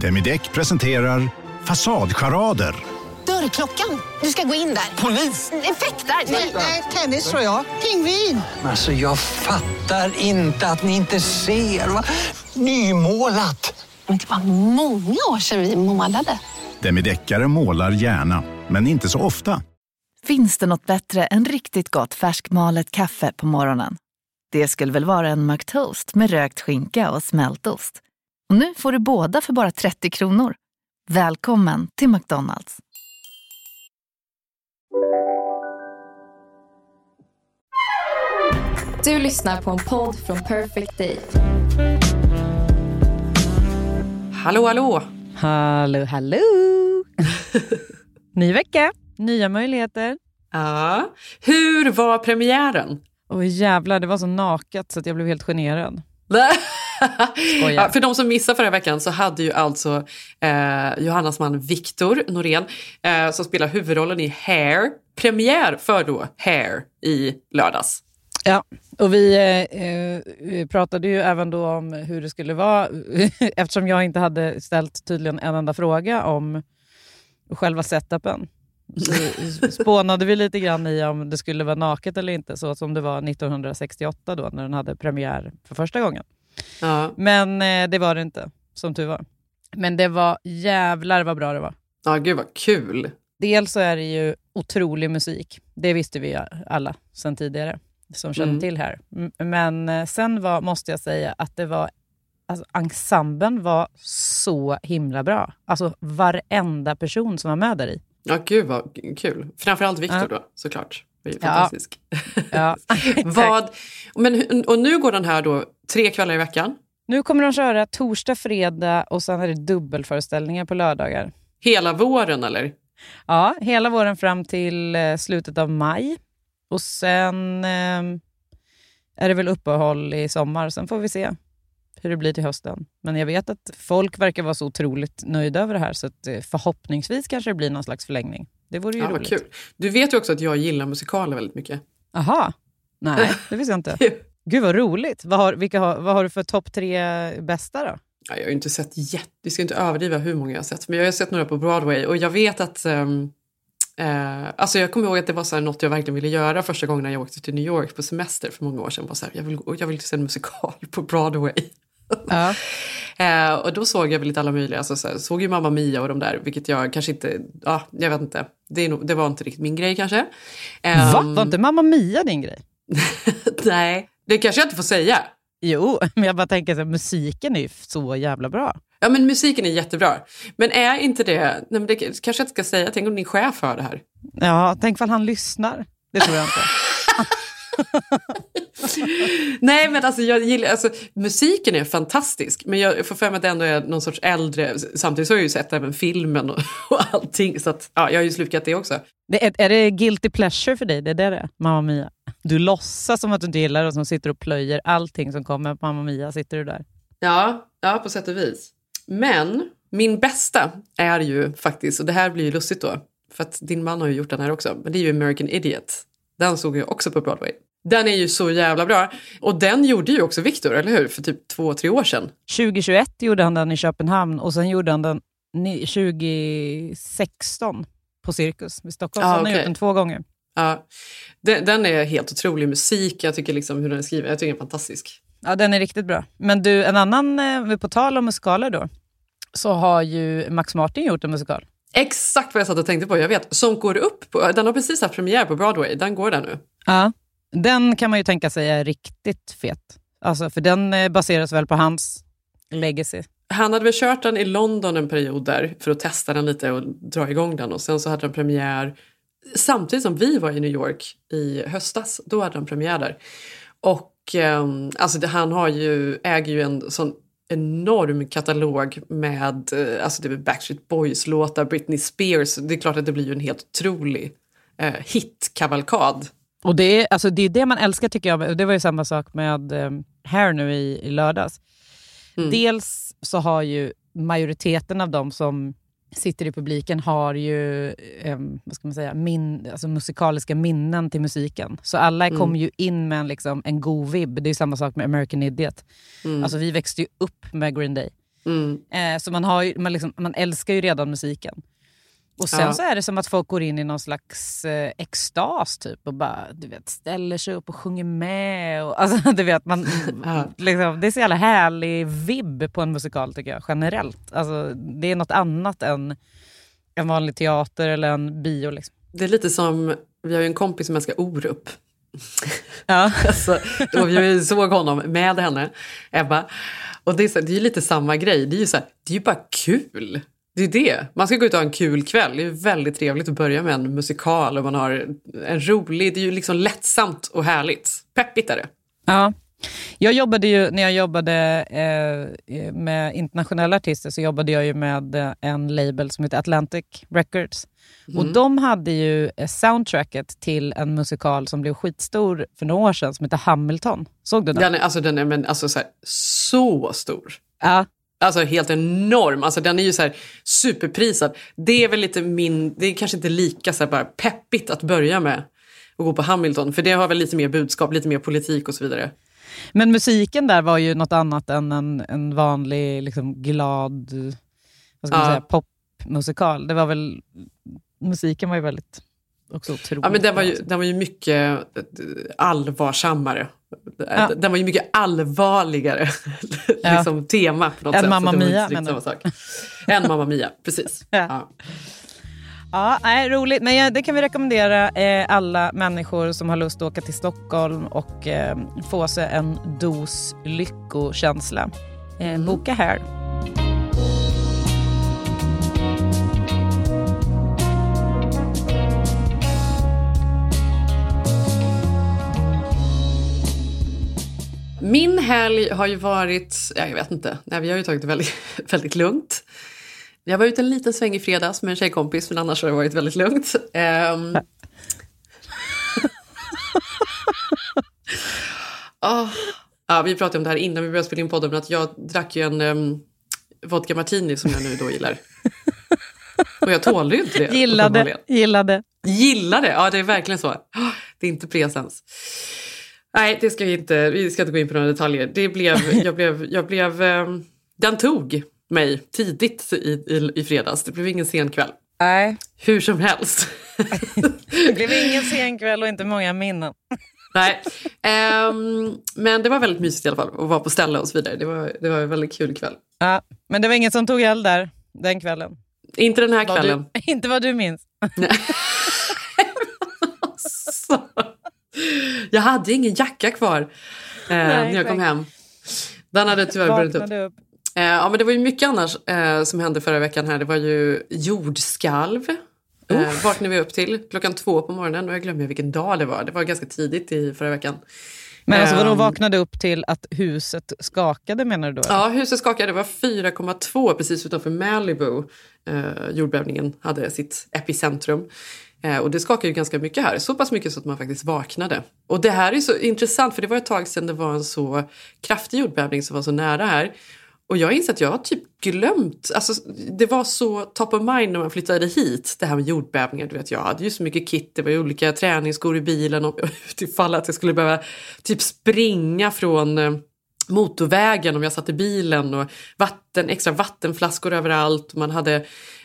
Demideck presenterar Fasadcharader. Dörrklockan. Du ska gå in där. Polis? Effektar? Nej, nej, tennis tror jag. Pingvin. Alltså jag fattar inte att ni inte ser. Va? Nymålat. Men det var många år sedan vi målade. Demideckare målar gärna, men inte så ofta. Finns det något bättre än riktigt gott färskmalet kaffe på morgonen? Det skulle väl vara en McToast med rökt skinka och smältost. Och nu får du båda för bara 30 kronor. Välkommen till McDonalds. Du lyssnar på en podd från Perfect Day. Hallå, hallå! Hallå, hallå! Ny vecka, nya möjligheter. Ja. Hur var premiären? Oj jävlar, det var så naket så att jag blev helt generad. ja, för de som missade förra veckan så hade ju alltså eh, Johannas man Viktor Norén eh, som spelar huvudrollen i Hair premiär för då Hair i lördags. Ja, och vi eh, pratade ju även då om hur det skulle vara eftersom jag inte hade ställt tydligen en enda fråga om själva setupen. Spånade vi lite grann i om det skulle vara naket eller inte, så som det var 1968 då när den hade premiär för första gången. Ja. Men eh, det var det inte, som tur var. Men det var jävlar vad bra det var. Ja, gud vad kul. Dels så är det ju otrolig musik. Det visste vi alla sedan tidigare som kände mm. till här. Men eh, sen var, måste jag säga att det var alltså, ensemblen var så himla bra. Alltså varenda person som var med där i. Ja, gud vad kul. Framförallt Viktor ja. då, såklart. Det är fantastisk. Ja. vad, men, och nu går den här då tre kvällar i veckan? Nu kommer de köra torsdag, fredag och sen är det dubbelföreställningar på lördagar. Hela våren eller? Ja, hela våren fram till eh, slutet av maj. Och sen eh, är det väl uppehåll i sommar. Sen får vi se hur det blir till hösten. Men jag vet att folk verkar vara så otroligt nöjda över det här så eh, förhoppningsvis kanske det blir någon slags förlängning. Det vore ju ja, roligt. Kul. Du vet ju också att jag gillar musikaler väldigt mycket. Aha. Nej, det visste jag inte. Gud vad roligt. Vad har, vilka har, vad har du för topp tre bästa då? Ja, jag har inte sett jätte... Vi ska inte överdriva hur många jag har sett. Men jag har sett några på Broadway och jag vet att... Um, uh, alltså jag kommer ihåg att det var så här något jag verkligen ville göra första gången när jag åkte till New York på semester för många år sedan. Var så här, jag, vill, jag vill se en musikal på Broadway. Ja. uh, och då såg jag väl lite alla möjliga. Alltså, så här, såg ju Mamma Mia och de där, vilket jag kanske inte... Ja, jag vet inte. Det, nog, det var inte riktigt min grej kanske. Um, Va? Var inte Mamma Mia din grej? nej. Det kanske jag inte får säga. Jo, men jag bara tänker att musiken är ju så jävla bra. Ja, men musiken är jättebra. Men är inte det... Nej, men det kanske jag inte ska säga. Tänk om din chef hör det här. Ja, tänk om han lyssnar. Det tror jag inte. Nej, men alltså, jag gillar, alltså, musiken är fantastisk. Men jag får för mig att det ändå är någon sorts äldre... Samtidigt så har jag ju sett även filmen och, och allting. Så att, ja, jag har ju slukat det också. Det är, är det guilty pleasure för dig? Det är det det är? Mamma Mia? Du låtsas som att du inte gillar det och som sitter och plöjer allting som kommer på Mamma Mia. Sitter du där? Ja, ja, på sätt och vis. Men min bästa är ju faktiskt, och det här blir ju lustigt då, för att din man har ju gjort den här också, men det är ju American Idiot. Den såg jag också på Broadway. Den är ju så jävla bra. Och den gjorde ju också Victor, eller hur? För typ två, tre år sedan. 2021 gjorde han den i Köpenhamn och sen gjorde han den 2016 på Cirkus i Stockholm. Ah, så han har gjort den två gånger. Ja, den, den, är helt otrolig musik. Jag tycker liksom hur den är skriven, jag tycker den är fantastisk. Ja, den är riktigt bra. Men du, en annan, eh, på tal om musikaler då, så har ju Max Martin gjort en musikal. Exakt vad jag satt och tänkte på, jag vet. Som går upp, på, den har precis haft premiär på Broadway, den går där nu. Ja, den kan man ju tänka sig är riktigt fet. Alltså, för den eh, baseras väl på hans legacy. Han hade väl kört den i London en period där för att testa den lite och dra igång den och sen så hade den premiär samtidigt som vi var i New York i höstas. Då hade den premiär där. Och eh, alltså det, han har ju, äger ju en sån enorm katalog med eh, alltså det är Backstreet Boys-låtar, Britney Spears. Det är klart att det blir ju en helt otrolig eh, hitkavalkad. Och det är, alltså det är det man älskar tycker jag. Det var ju samma sak med eh, Hair nu i, i lördags. Mm. Dels så har ju majoriteten av dem som sitter i publiken har ju eh, vad ska man säga, min, alltså musikaliska minnen till musiken. Så alla mm. kommer ju in med en, liksom, en god vibb. Det är samma sak med American Idiot. Mm. Alltså, vi växte ju upp med Green Day. Mm. Eh, så man, har ju, man, liksom, man älskar ju redan musiken. Och sen Ja. så är det som att folk går in i någon slags eh, extas typ och bara du vet, ställer sig upp och sjunger med. Och, alltså, du vet, man, Ja. liksom, det är så jävla härlig vibb på en musikal tycker jag, generellt. Alltså, det är något annat än en vanlig teater eller en bio. Liksom. Det är lite som, vi har ju en kompis som älskar Orup. Ja. Alltså, och vi såg honom med henne, Ebba. Och det är, så, det är ju lite samma grej. Det är ju, så här, det är ju bara kul. Det är det. Man ska gå ut och ha en kul kväll. Det är väldigt trevligt att börja med en musikal och man har en rolig, det är ju liksom lättsamt och härligt. Peppigt är det. Ja. Jag jobbade ju, när jag jobbade eh, med internationella artister så jobbade jag ju med eh, en label som heter Atlantic Records. Och de hade ju eh, soundtracket till en musikal som blev skitstor för några år sedan som heter Hamilton. Såg du den? Den är, alltså, den är men, alltså, så, här, så stor. Ja. Alltså helt enorm. Alltså den är ju så här superprisad. Det är väl lite min, det är kanske inte lika så här bara peppigt att börja med och gå på Hamilton. För det har väl lite mer budskap, lite mer politik och så vidare. Men musiken där var ju något annat än en, en vanlig liksom, glad vad ska man Ja. säga, popmusikal. Det var väl, musiken var ju väldigt också otroligt Ja, men den var ju, alltså. den var ju mycket eh, allvarsammare. Ja. Den var ju mycket allvarligare Ja. liksom, tema på något Än sätt. Mamma Mia, menar samma sak. Än Mamma Mia, precis. Ja. Ja. Nej, roligt. Men ja, det kan vi rekommendera eh, alla människor som har lust att åka till Stockholm och eh, få sig en dos lyckokänsla. Eh, Boka här. Min helg har ju varit, ja, jag vet inte, nej, vi har ju tagit det väldigt, väldigt lugnt. Jag var ute en liten sväng i fredags med en tjejkompis men annars har det varit väldigt lugnt. Ehm. Ah. Ja, vi pratade om det här innan vi började spela in podden men att jag drack ju en um, vodka martini som jag nu då gillar. Och jag tålde ju inte det. Gillade, gillade. Gillar det, ja det är verkligen så. Det är inte presens. Nej, det ska vi inte, vi ska inte gå in på några detaljer. Det blev, jag blev, jag blev, ehm, den tog mig tidigt i, i, i fredags. Det blev ingen sen kväll. Nej, Hur som helst. det blev ingen sen kväll och inte många minnen. Nej. Ehm, men det var väldigt mysigt i alla fall att vara på ställe och så vidare. Det var, det var en väldigt kul kväll. Ja, men det var ingen som tog eld där den kvällen. Inte den här Vad kvällen. Du, inte vad du minns. Så. Jag hade ingen jacka kvar eh, när jag kom hem. Den hade tyvärr brunnit upp. Upp. Eh, ja, men det var ju mycket annars eh, som hände förra veckan här. Det var ju jordskalv. Eh, vaknade vi upp till klockan två på morgonen och jag glömmer vilken dag det var. Det var ganska tidigt i förra veckan. Men alltså vadå Ehm. vaknade upp till att huset skakade menar du då? Ja, huset skakade. Det var 4,2 precis utanför Malibu. Eh, jordbävningen hade sitt epicentrum. Eh, och det skakade ju ganska mycket här. Så pass mycket så att man faktiskt vaknade. Och det här är så intressant för det var ett tag sedan det var en så kraftig jordbävning som var så nära här. Och jag inser att jag har typ glömt, alltså det var så top of mind när man flyttade hit, det här med jordbävningar. Du vet, jag hade ju så mycket kit, det var ju olika träningsskor i bilen och utifall typ att jag skulle behöva typ springa från eh, motorvägen om jag satt i bilen och vatten, extra vattenflaskor överallt. Man hade,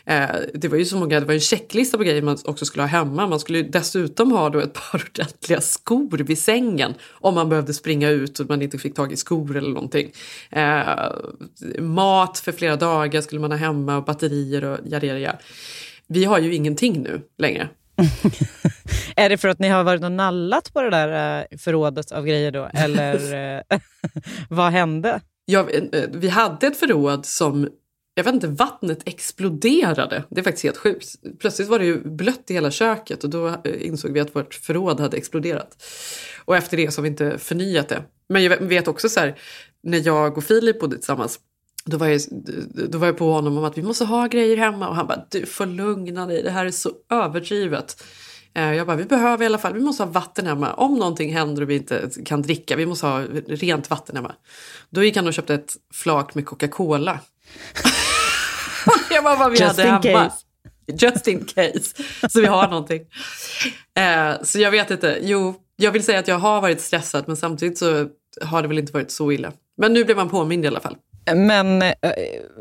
eh, det var ju så många, det var en checklista på grejer man också skulle ha hemma. Man skulle ju dessutom ha då ett par ordentliga skor vid sängen om man behövde springa ut och man inte fick tag i skor eller någonting. Eh, mat för flera dagar skulle man ha hemma och batterier och yada. Vi har ju ingenting nu längre. Är det för att ni har varit och nallat på det där eh, förrådet av grejer då? Eller eh, vad hände? Ja, eh, vi hade ett förråd som, jag vet inte, vattnet exploderade. Det är faktiskt helt sjukt. Plötsligt var det ju blött i hela köket och då insåg vi att vårt förråd hade exploderat. Och efter det så har vi inte förnyat det. Men jag vet också så här, när jag och Filip bodde tillsammans då var, jag, då var jag på honom om att vi måste ha grejer hemma och han bara du får lugna dig, det här är så överdrivet. Eh, Jag bara, vi behöver i alla fall, vi måste ha vatten hemma. Om någonting händer och vi inte kan dricka, vi måste ha rent vatten hemma. Då gick han och köpte ett flak med Coca-Cola. jag bara, vad vi Just hade hemma. case. Just in case. Så vi har någonting. Eh, så jag vet inte. Jo, jag vill säga att jag har varit stressad men samtidigt så har det väl inte varit så illa. Men nu blev man påmind i alla fall. Men eh,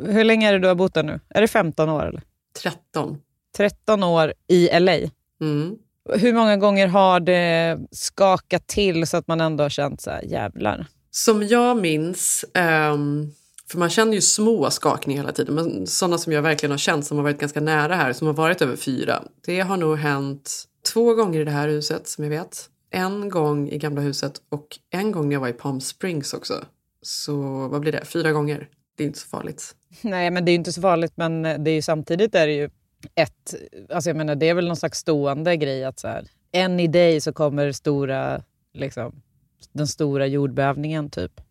hur länge är det du har bott där nu? Är det 15 år? Eller? 13. 13 år i LA. Mm. Hur många gånger har det skakat till så att man ändå har känt så här, jävlar? Som jag minns, ehm, för man känner ju små skakningar hela tiden, men sådana som jag verkligen har känt som har varit ganska nära här, som har varit över fyra. Det har nog hänt två gånger i det här huset som jag vet. En gång i gamla huset och en gång när jag var i Palm Springs också. Så vad blir det? Fyra gånger. Det är inte så farligt. Nej, men det är ju inte så farligt, men det är ju samtidigt är det ju ett... Alltså jag menar, det är väl någon slags stående grej att så här, en i dig så kommer stora, liksom, den stora jordbävningen typ.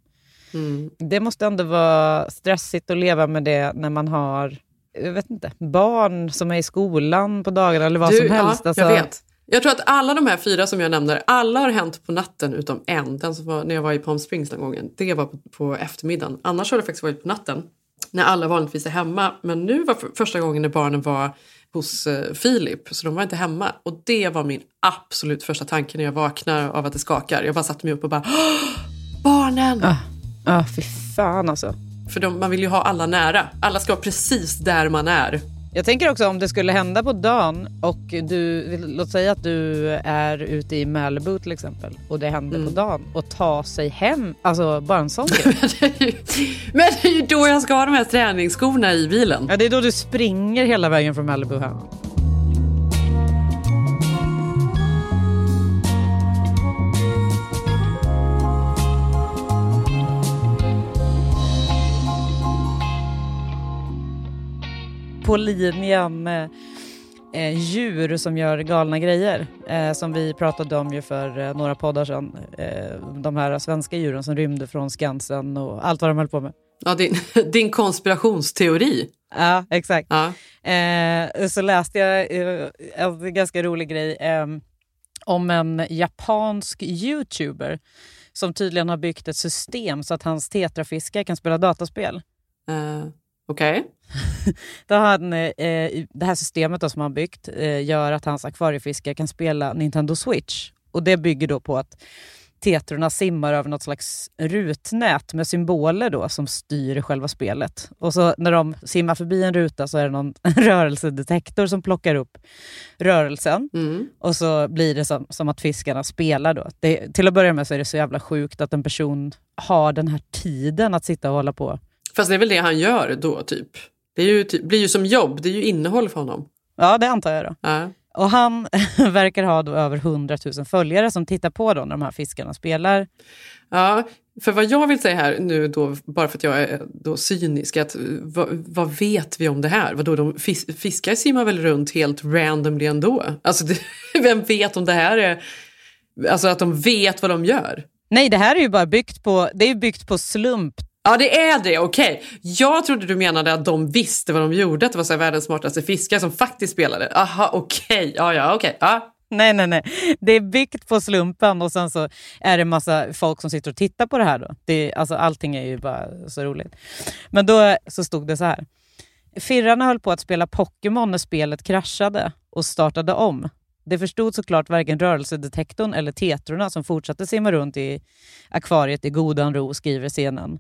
Mm. Det måste ändå vara stressigt att leva med det när man har jag vet inte, barn som är i skolan på dagarna eller vad Du, som helst. Ja, alltså, jag vet. Jag tror att alla de här fyra som jag nämner, alla har hänt på natten utom en. Den som var när jag var i Palm Springs den gången. Det var på, på eftermiddagen. Annars har det faktiskt varit på natten. När alla vanligtvis är hemma. Men nu var för, första gången när barnen var hos eh, Filip. Så de var inte hemma. Och det var min absolut första tanke när jag vaknar av att det skakar. Jag bara satte mig upp och bara "Åh, Barnen! Ja, ah, fy fan alltså. För de, man vill ju ha alla nära. Alla ska vara precis där man är. Jag tänker också om det skulle hända på dagen och du, låt säga att du är ute i Malibu till exempel och det händer Mm. på dagen och ta sig hem, alltså bara en sån grej. Men det ju- Men det är ju då jag ska ha de här träningsskorna i bilen. Ja, det är då du springer hela vägen från Malibu hem. På linjen eh, eh, djur som gör galna grejer, eh, som vi pratade om ju för eh, några poddar sedan. Eh, de här svenska djuren som rymde från Skansen och allt vad de höll på med. Ja, din, din konspirationsteori. Ja, exakt. Ja. Eh, så läste jag en ganska rolig grej eh, om en japansk youtuber som tydligen har byggt ett system så att hans tetrafiskar kan spela dataspel. Eh, Okej. Då han, eh, det här systemet då som han byggt eh, gör att hans akvariefiskar kan spela Nintendo Switch. Och Det bygger då på att tetrorna simmar över något slags rutnät med symboler då som styr själva spelet. Och så när de simmar förbi en ruta så är det någon rörelsedetektor som plockar upp rörelsen. Mm. Och så blir det som, som att fiskarna spelar då. Det, till att börja med så är det så jävla sjukt att en person har den här tiden att sitta och hålla på. Fast det är väl det han gör då, typ. Det är ju, blir ju som jobb, det är ju innehåll för honom. Ja, det antar jag då. Ja. Och han verkar ha då över 100 000 följare som tittar på då när de här fiskarna spelar. Ja, för vad jag vill säga här nu då, bara för att jag är då cynisk, att vad, vad vet vi om det här? Vadå, de fis, fiskar simmar väl runt helt randomly ändå? Alltså, det, vem vet om det här är... Alltså att de vet vad de gör? Nej, det här är ju bara byggt på, det är byggt på slump. Ja, det är det, okej. Jag trodde du menade att de visste vad de gjorde, att det var så här världens smartaste fiskar som faktiskt spelade. Aha, okej. Ja, ja, okej. Ja. Nej, nej, nej. Det är byggt på slumpen och sen så är det massa folk som sitter och tittar på det här. Då. Det, alltså, allting är ju bara så roligt. Men då så stod det så här. Firrarna höll på att spela Pokémon när spelet kraschade och startade om. Det förstod såklart varken rörelsedetektorn eller tetrorna som fortsatte simma runt i akvariet i godan ro, skriver scenen.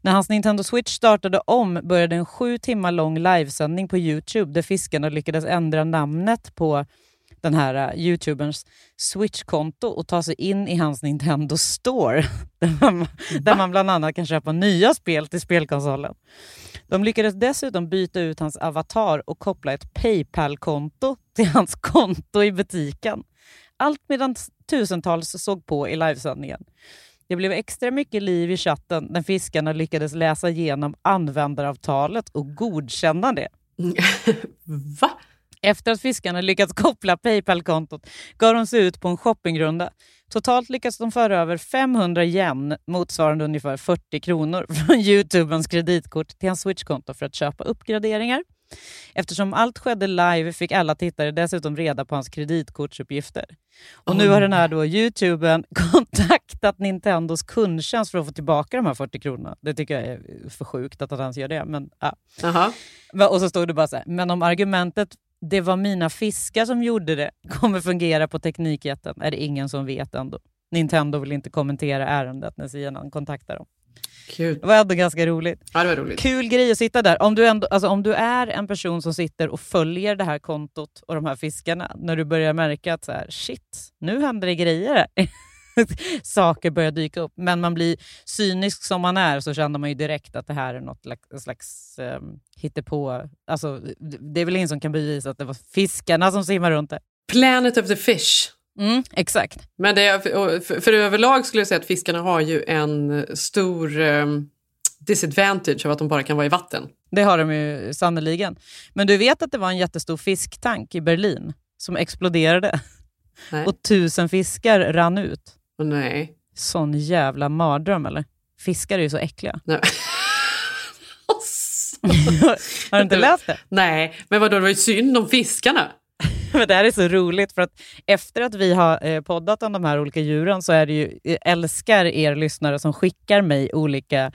När hans Nintendo Switch startade om började en sju timmar lång livesändning på Youtube där fiskarna lyckades ändra namnet på den här uh, youtuberns Switch-konto och ta sig in i hans Nintendo Store där man, där man bland annat kan köpa nya spel till spelkonsolen. De lyckades dessutom byta ut hans avatar och koppla ett Paypal-konto till hans konto i butiken. Allt medan tusentals såg på i livesändningen. Det blev extra mycket liv i chatten när fiskarna lyckades läsa igenom användaravtalet och godkänna det. Va? Efter att fiskarna lyckats koppla Paypal-kontot gav de sig ut på en shoppingrunda. Totalt lyckades de föra över 500 yen, motsvarande ungefär 40 kronor, från Youtubens kreditkort till hans Switch-konto för att köpa uppgraderingar. Eftersom allt skedde live fick alla tittare dessutom reda på hans kreditkortsuppgifter. Och nu har den här då Youtuben kontaktat Nintendos kundtjänst för att få tillbaka de här 40 kronorna. Det tycker jag är för sjukt att han ens gör det. Men, ja. Aha. Va- Och så stod det bara så här, men om argumentet det var mina fiskar som gjorde det kommer fungera på Teknikjätten är det ingen som vet ändå. Nintendo vill inte kommentera ärendet när CNN kontaktar dem. Gud. Det var ändå ganska roligt. Ja, det var roligt. Kul grej att sitta där. Om du, ändå, alltså, om du är en person som sitter och följer det här kontot och de här fiskarna, när du börjar märka att så här, shit, nu händer det grejer. Saker börjar dyka upp. Men man blir cynisk som man är så känner man ju direkt att det här är något slags, slags um, hittepå. Alltså, det är väl ingen som kan bevisa att det var fiskarna som simmar runt där. Planet of the Fish. Mm, exakt. Men det för, för överlag skulle jag säga att fiskarna har ju en stor um, disadvantage av att de bara kan vara i vatten. Det har de ju sannoliken. Men du vet att det var en jättestor fisktank i Berlin som exploderade Nej. och tusen fiskar rann ut. Nej. Sån jävla mardröm eller? Fiskar är ju så äckliga. nej. har du inte läst det? Nej, men vadå, det var ju synd om fiskarna. Men det här är så roligt för att efter att vi har eh, poddat om de här olika djuren så är det ju, jag älskar er lyssnare som skickar mig olika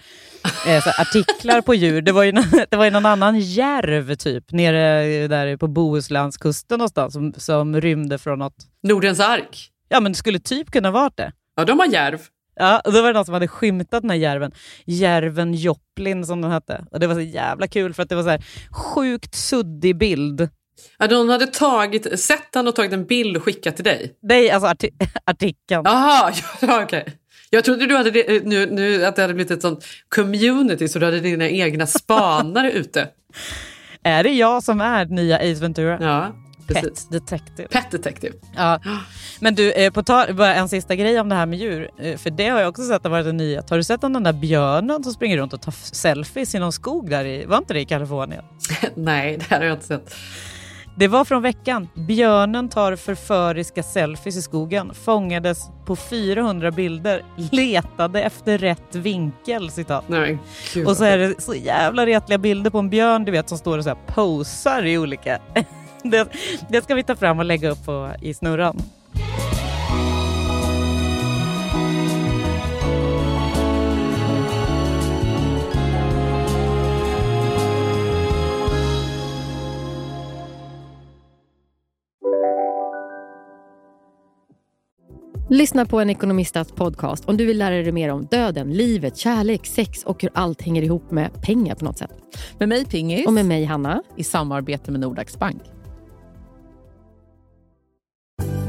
eh, artiklar på djur. Det var, ju, det var ju någon annan järv typ nere där på Bohuslandskusten någonstans som, som rymde från något. Nordens ark. Ja men det skulle typ kunna vara det. Ja, de har järv. Ja, och då var det någon som hade skymtat den här järven. Järven Joplin som den hette. Och det var så jävla kul för att det var så här sjukt suddig bild. Ja, de hade tagit, sett den och tagit en bild och skickat till dig? Nej, alltså arti artikeln. Jaha, ja, okej. Okay. Jag trodde du hade det, nu, nu, att det hade blivit ett sånt community så du hade dina egna spanare ute. Är det jag som är nya Ace Ventura? Ja, Pet Detective. Pet Detective. Ja. Men du, eh, på ta bara en sista grej om det här med djur. Eh, för det har jag också sett har varit en nyhet. Har du sett om den där björnen som springer runt och tar selfies i någon skog där i, var inte det i Kalifornien? Nej, det här har jag inte sett. Det var från veckan. Björnen tar förföriska selfies i skogen. Fångades på 400 bilder. Letade efter rätt vinkel, citat. Nej, och så är det så jävla retliga bilder på en björn du vet som står och så här posar i olika... det, det ska vi ta fram och lägga upp på, i snurran. Lyssna på en ekonomistats podcast om du vill lära dig mer om döden, livet, kärlek, sex och hur allt hänger ihop med pengar på något sätt. Med mig Pingis. Och med mig Hanna. I samarbete med Nordax Bank.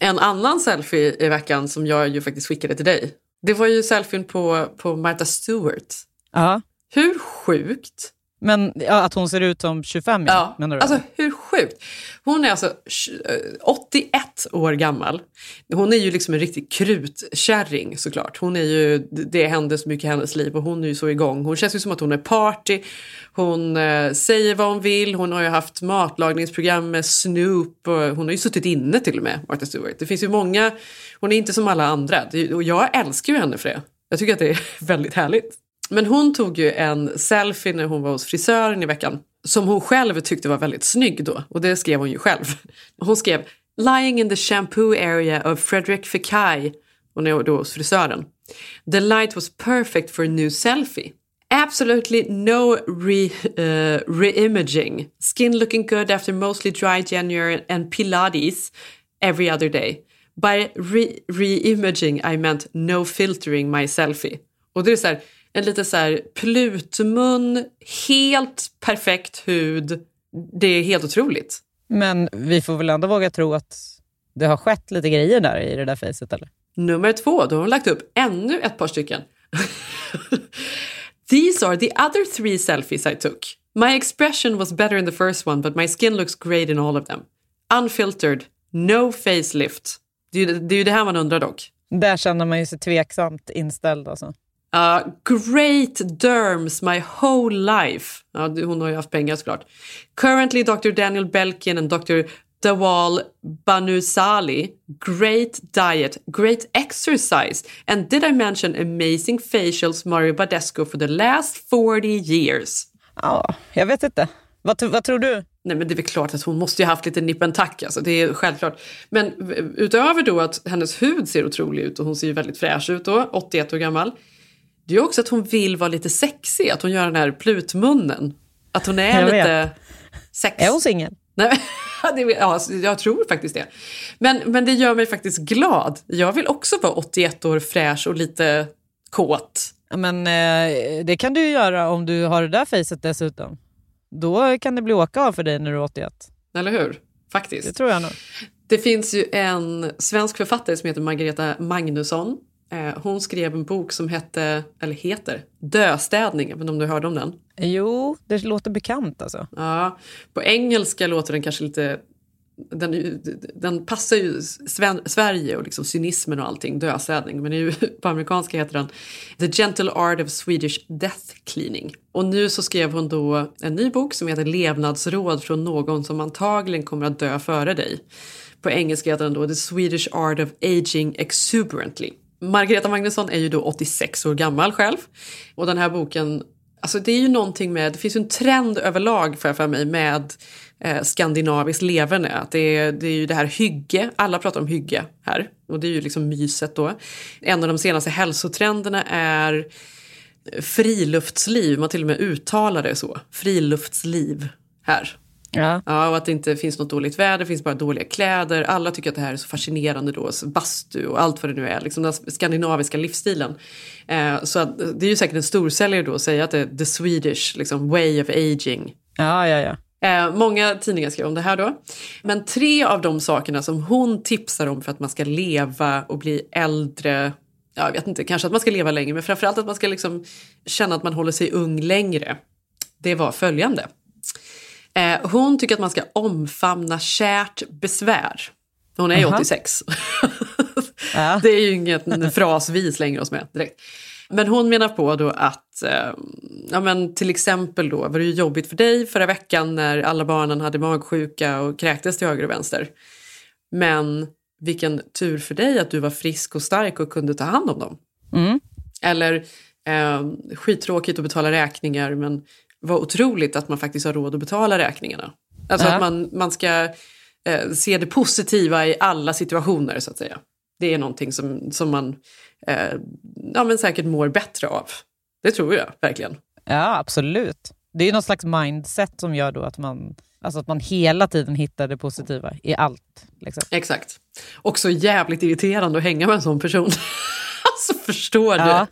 En annan selfie i veckan som jag ju faktiskt skickade till dig. Det var ju selfien på, på Martha Stewart. Ja. Hur sjukt? Men ja, att hon ser ut som 25 ja, menar du? Alltså hur sjukt? Hon är alltså 81 år gammal. Hon är ju liksom en riktig krutkärring såklart. Hon är ju, det händer så mycket i hennes liv och hon är ju så igång. Hon känns ju som att hon är party. Hon eh, säger vad hon vill. Hon har ju haft matlagningsprogram med Snoop. Och hon har ju suttit inne till och med, Martha Stewart. Det finns ju många, hon är inte som alla andra. Och jag älskar ju henne för det. Jag tycker att det är väldigt härligt. Men hon tog ju en selfie när hon var hos frisören i veckan. Som hon själv tyckte var väldigt snygg då. Och det skrev hon ju själv. Hon skrev “Lying in the shampoo area of Frederick Fekkai” hon är då hos frisören. “The light was perfect for a new selfie. Absolutely no re, uh, re-imaging. Skin looking good after mostly dry January and Pilates every other day. By re-imaging I meant no filtering my selfie.” Och det är så här, en lite så här plutmun, helt perfekt hud. Det är helt otroligt. Men vi får väl ändå våga tro att det har skett lite grejer där i det där facet eller? Nummer två, då har hon lagt upp ännu ett par stycken. These are the other three selfies I took. My expression was better in the first one but my skin looks great in all of them. Unfiltered, no facelift. Det är, ju, det är ju det här man undrar dock. Där känner man ju sig tveksamt inställd alltså. Uh, great derms my whole life. Ja, hon har ju haft pengar såklart. Currently Dr. Daniel Belkin and Dr. Dawal Banusali, great diet, great exercise, and did I mention amazing facials Mario Badescu for the last 40 years? Ja, jag vet inte. Vad, vad tror du? Nej men det är väl klart att hon måste ju ha haft lite nip and tuck, alltså, det är självklart. Men utöver då att hennes hud ser otrolig ut och hon ser ju väldigt fräsch ut då, 81 år gammal. Det är också att hon vill vara lite sexig, att hon gör den här plutmunnen. Att hon är Jag lite sex... Är hon singel? Nej, ja, jag tror faktiskt det. Men, men det gör mig faktiskt glad. Jag vill också vara 81 år fräsch och lite kåt. Men eh, det kan du ju göra om du har det där facet dessutom. Då kan det bli åka av för dig när du är 81. Eller hur? Faktiskt. Det tror jag nog. Det finns ju en svensk författare som heter Margareta Magnusson. Eh, hon skrev en bok som hette, eller heter, Döstädning. Jag vet inte om du hörde om den? Jo, det låter bekant alltså. Ja, på engelska låter den kanske lite... Den, den passar ju Sverige och liksom cynismen och allting, döstädning. Men på amerikanska heter den The Gentle Art of Swedish Death Cleaning. Och nu så skrev hon då en ny bok som heter Levnadsråd från någon som antagligen kommer att dö före dig. På engelska heter den då The Swedish Art of Aging Exuberantly. Margareta Magnusson är ju då 86 år gammal själv. Och den här boken, alltså det är ju någonting med, det finns ju en trend överlag för, för mig med eh, skandinaviskt leverne. Att det, är, det är ju det här hygge, alla pratar om hygge här. Och det är ju liksom myset då. En av de senaste hälsotrenderna är friluftsliv, man till och med uttalar det så. Friluftsliv här. Ja. ja, och att det inte finns något dåligt väder, det finns bara dåliga kläder. Alla tycker att det här är så fascinerande då, så bastu och allt vad det nu är, liksom den skandinaviska livsstilen. Eh, så att, det är ju säkert en storsäljare då att säga att det är the Swedish liksom, way of aging. Ja, ja, ja. Eh, många tidningar skrev om det här då. Men tre av de sakerna som hon tipsar om för att man ska leva och bli äldre jag vet inte, kanske att man ska leva längre, men framförallt att man ska liksom känna att man håller sig ung längre. Det var följande. Eh, hon tycker att man ska omfamna kärt besvär. Hon är ju Aha. 86. Ja. Det är ju inget fras vi slänger oss med direkt. Men hon menar på då att, eh, ja men till exempel då var det ju jobbigt för dig förra veckan när alla barnen hade magsjuka och kräktes till höger och vänster. Men vilken tur för dig att du var frisk och stark och kunde ta hand om dem. Mm. Eller eh, skittråkigt att betala räkningar men vad otroligt att man faktiskt har råd att betala räkningarna. Alltså Ja. att man, man ska eh, se det positiva i alla situationer så att säga. Det är någonting som, som man eh, ja, men säkert mår bättre av. Det tror jag verkligen. Ja, absolut. Det är ju något slags mindset som gör då att man, alltså att man hela tiden hittar det positiva i allt. Liksom. Exakt. Också jävligt irriterande att hänga med en sån person. alltså förstår du? Ja,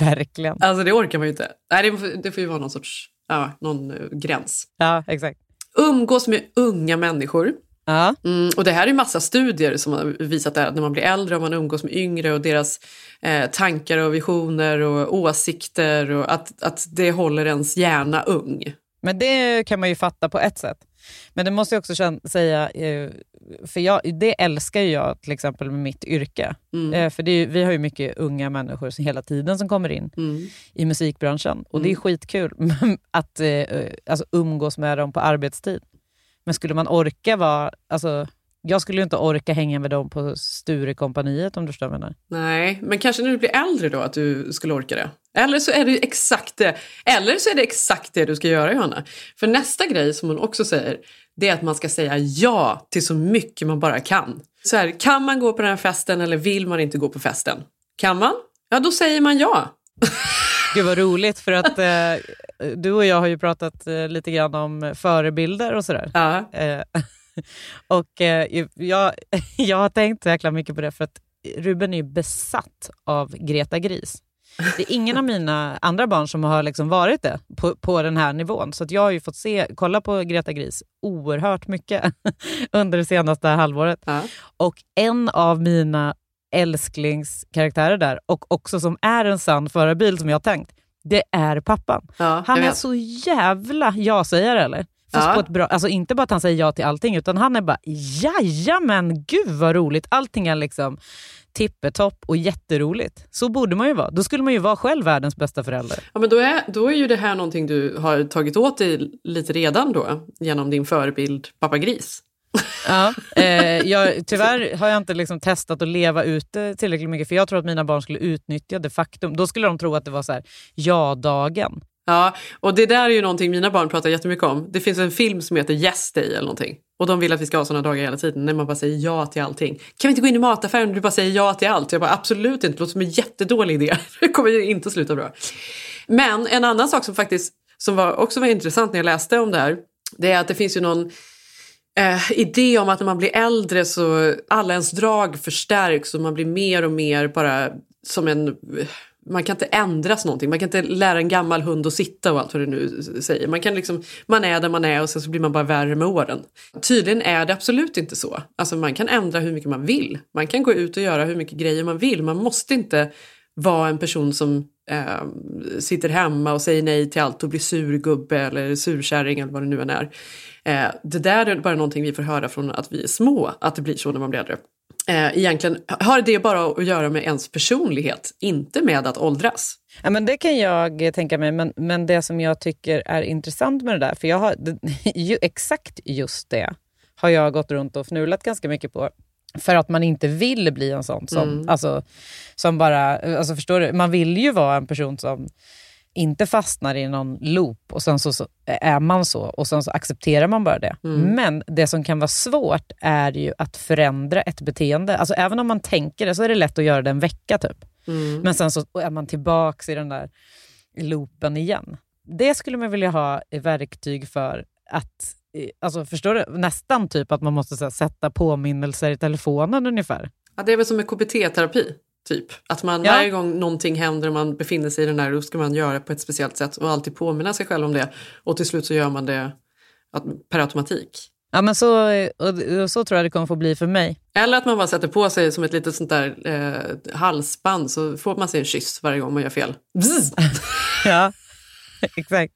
verkligen. Alltså det orkar man ju inte. Nej, det, det får ju vara någon sorts, ja, någon eh, gräns. Ja, exakt. Umgås med unga människor. Ja. Mm, och det här är massa studier som har visat det här, att när man blir äldre och man umgås med yngre och deras eh, tankar och visioner och åsikter och att, att det håller ens hjärna ung. Men det kan man ju fatta på ett sätt. Men det måste jag också säga, eh, för jag, det älskar ju jag till exempel med mitt yrke. Mm. Eh, För är, vi har ju mycket unga människor som hela tiden som kommer in Mm. i musikbranschen. Och det är Mm. skitkul att eh, alltså, umgås med dem på arbetstid. Men skulle man orka vara... Alltså, jag skulle ju inte orka hänga med dem på Sturecompagniet om du förstår vad jag menar. Nej, men kanske när du blir äldre då att du skulle orka det. Eller så är det exakt det. Eller så är det exakt det du ska göra Johanna. För nästa grej som hon också säger, det är att man ska säga ja till så mycket man bara kan. Så här, kan man gå på den här festen eller vill man inte gå på festen? Kan man? Ja, då säger man ja. Gud vad roligt, för att eh, du och jag har ju pratat eh, lite grann om förebilder och sådär. Ja. Eh, och eh, jag, jag har tänkt så jäkla mycket på det, för att Ruben är ju besatt av Greta Gris. Det är ingen av mina andra barn som har liksom varit det på, på den här nivån. Så jag har ju fått se, kolla på Greta Gris oerhört mycket under det senaste halvåret. Ja. Och en av mina älsklingskaraktärer där, och också som är en sann förebild som jag har tänkt, det är pappan. Ja, Han är så jävla ja-sägare eller? Fast Ja. på ett bra, alltså inte bara att han säger ja till allting, utan han är bara jajamän, gud vad roligt. Allting är liksom tippetopp och jätteroligt. Så borde man ju vara. Då skulle man ju vara själv världens bästa förälder. Ja, men då är, då är ju det här någonting du har tagit åt dig lite redan då genom din förebild pappa Gris. Ja, eh, jag, tyvärr har jag inte liksom testat att leva ute tillräckligt mycket för jag tror att mina barn skulle utnyttja det faktum. Då skulle de tro att det var så här, ja-dagen. Ja, och det där är ju någonting mina barn pratar jättemycket om. Det finns en film som heter Yes Day eller någonting. Och de vill att vi ska ha sådana dagar hela tiden när man bara säger ja till allting. Kan vi inte gå in i mataffären och du bara säger ja till allt? Jag bara absolut inte, det låter som en jättedålig idé. Det kommer ju inte sluta bra. Men en annan sak som faktiskt som var, också var intressant när jag läste om det här. Det är att det finns ju någon eh, idé om att när man blir äldre så alla ens drag förstärks och man blir mer och mer bara som en eh, man kan inte ändras någonting. Man kan inte lära en gammal hund att sitta och allt vad det nu säger. Man, kan liksom, man är där man är och sen så blir man bara värre med åren. Tydligen är det absolut inte så. Alltså man kan ändra hur mycket man vill. Man kan gå ut och göra hur mycket grejer man vill. Man måste inte vara en person som eh, sitter hemma och säger nej till allt och blir surgubbe eller surkärring eller vad det nu än är. Eh, det där är bara någonting vi får höra från att vi är små, att det blir så när man blir äldre eh, egentligen har det bara att göra med ens personlighet, inte med att åldras. Ja, men det kan jag tänka mig, men, men det som jag tycker är intressant med det där, för jag har ju, exakt just det har jag gått runt och fnulat ganska mycket på. För att man inte vill bli en sån som, mm. alltså, som bara... Alltså förstår du? Man vill ju vara en person som inte fastnar i någon loop och sen så, så, är man så och sen så accepterar man bara det. Mm. Men det som kan vara svårt är ju att förändra ett beteende. Alltså även om man tänker det så är det lätt att göra det en vecka typ. Mm. Men sen så är man tillbaka i den där loopen igen. Det skulle man vilja ha verktyg för att Alltså, förstår du? Nästan typ att man måste här, sätta påminnelser i telefonen ungefär. Ja, det är väl som med KBT-terapi. Typ. Att man ja. varje gång någonting händer och man befinner sig i den där, då ska man göra på ett speciellt sätt och alltid påminna sig själv om det. Och till slut så gör man det per automatik. Ja, men så, och så tror jag det kommer få bli för mig. Eller att man bara sätter på sig som ett litet sånt där eh, halsband så får man sig en kyss varje gång man gör fel. ja, exakt.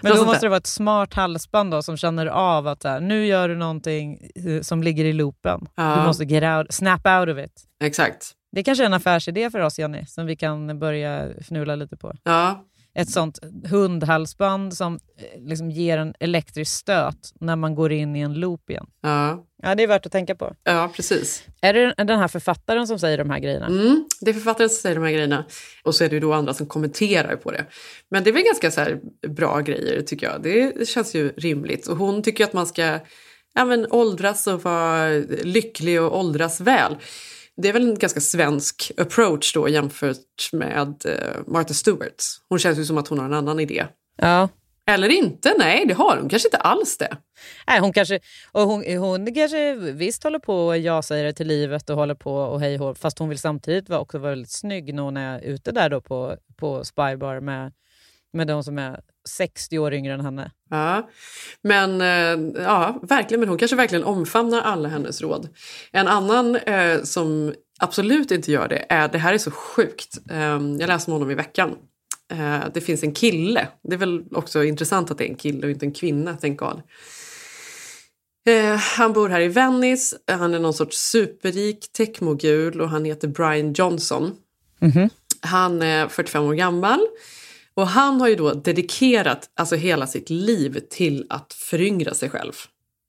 Men då måste det vara ett smart halsband då, som känner av att här, nu gör du någonting eh, som ligger i loopen. Ja. Du måste get out, snap out of it. Exakt. Det kanske är en affärsidé för oss, Jenny, som vi kan börja fnula lite på. Ja. Ett sånt hundhalsband som eh, liksom ger en elektrisk stöt när man går in i en loop igen. Ja. Ja, det är värt att tänka på. Ja, precis. Är det den här författaren som säger de här grejerna? Mm, det är författaren som säger de här grejerna. Och så är det ju då andra som kommenterar på det. Men det är väl ganska så bra grejer tycker jag. Det känns ju rimligt. Och hon tycker att man ska ja, men, åldras och vara lycklig och åldras väl. Det är väl en ganska svensk approach då jämfört med uh, Martha Stewart. Hon känns ju som att hon har en annan idé. Ja. Eller inte, nej det har hon kanske inte alls det. Nej, hon kanske, och hon, hon kanske visst håller på och jag säger det till livet och håller på och hej fast hon vill samtidigt vara, också vara väldigt snygg när hon är ute där då på, på Spybar med, med de som är 60 år yngre än henne. Ja, men eh, ja, verkligen. Men hon kanske verkligen omfamnar alla hennes råd. En annan eh, som absolut inte gör det är, det här är så sjukt, eh, jag läste om honom i veckan. Eh, det finns en kille, det är väl också intressant att det är en kille och inte en kvinna, thank God. Eh, han bor här i Venice, han är någon sorts superrik techmogul och han heter Brian Johnson. Mm -hmm. Han är 45 år gammal och han har ju då dedikerat alltså hela sitt liv till att föryngra sig själv.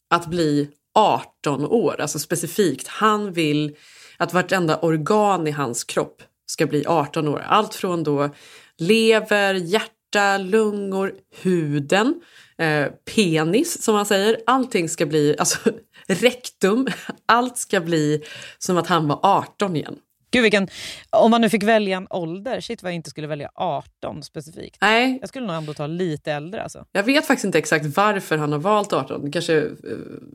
Att bli 18 år, alltså specifikt. Han vill att vartenda organ i hans kropp ska bli 18 år. Allt från då lever, hjärta, lungor, huden, eh, penis som man säger. Allting ska bli, alltså rektum, allt ska bli som att han var 18 igen. Gud, vilken, om man nu fick välja en ålder, shit vad jag inte skulle välja 18 specifikt. Nej. Jag skulle nog ändå ta lite äldre. Alltså. Jag vet faktiskt inte exakt varför han har valt 18. Kanske uh,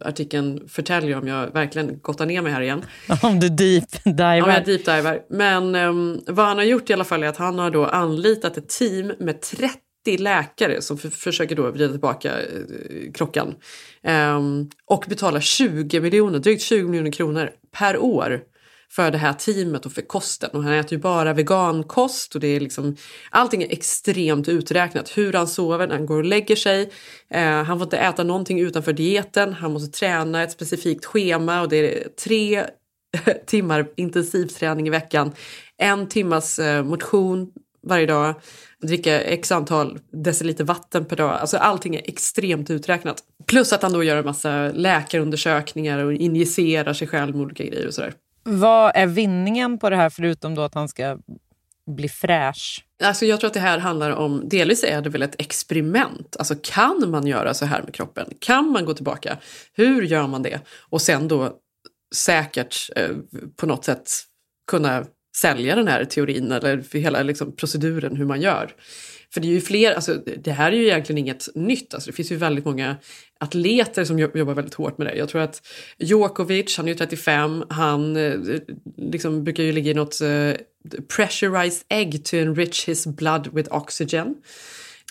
artikeln förtäljer om jag verkligen gottar ner mig här igen. om du deep diver. Om jag deep diver. Men um, vad han har gjort i alla fall är att han har då anlitat ett team med 30 läkare som försöker då vrida tillbaka uh, klockan. Um, och betalar 20 miljoner, drygt 20 miljoner kronor per år för det här teamet och för kosten. Och han äter ju bara vegankost och det är liksom, allting är extremt uträknat. Hur han sover när han går och lägger sig. Eh, han får inte äta någonting utanför dieten. Han måste träna ett specifikt schema och det är tre timmar intensivträning i veckan. En timmas eh, motion varje dag. Dricka x antal deciliter vatten per dag. Alltså allting är extremt uträknat. Plus att han då gör en massa läkarundersökningar och injicerar sig själv med olika grejer och sådär. Vad är vinningen på det här förutom då att han ska bli fräsch? Alltså jag tror att det här handlar om, delvis är det väl ett experiment. Alltså kan man göra så här med kroppen? Kan man gå tillbaka? Hur gör man det? Och sen då säkert eh, på något sätt kunna sälja den här teorin eller för hela liksom, proceduren hur man gör. För det är ju fler, alltså, det här är ju egentligen inget nytt. Alltså, det finns ju väldigt många atleter som jobbar väldigt hårt med det. Jag tror att Djokovic, han är ju 35, han eh, liksom brukar ju ligga i något uh, pressurized egg to enrich his blood with oxygen.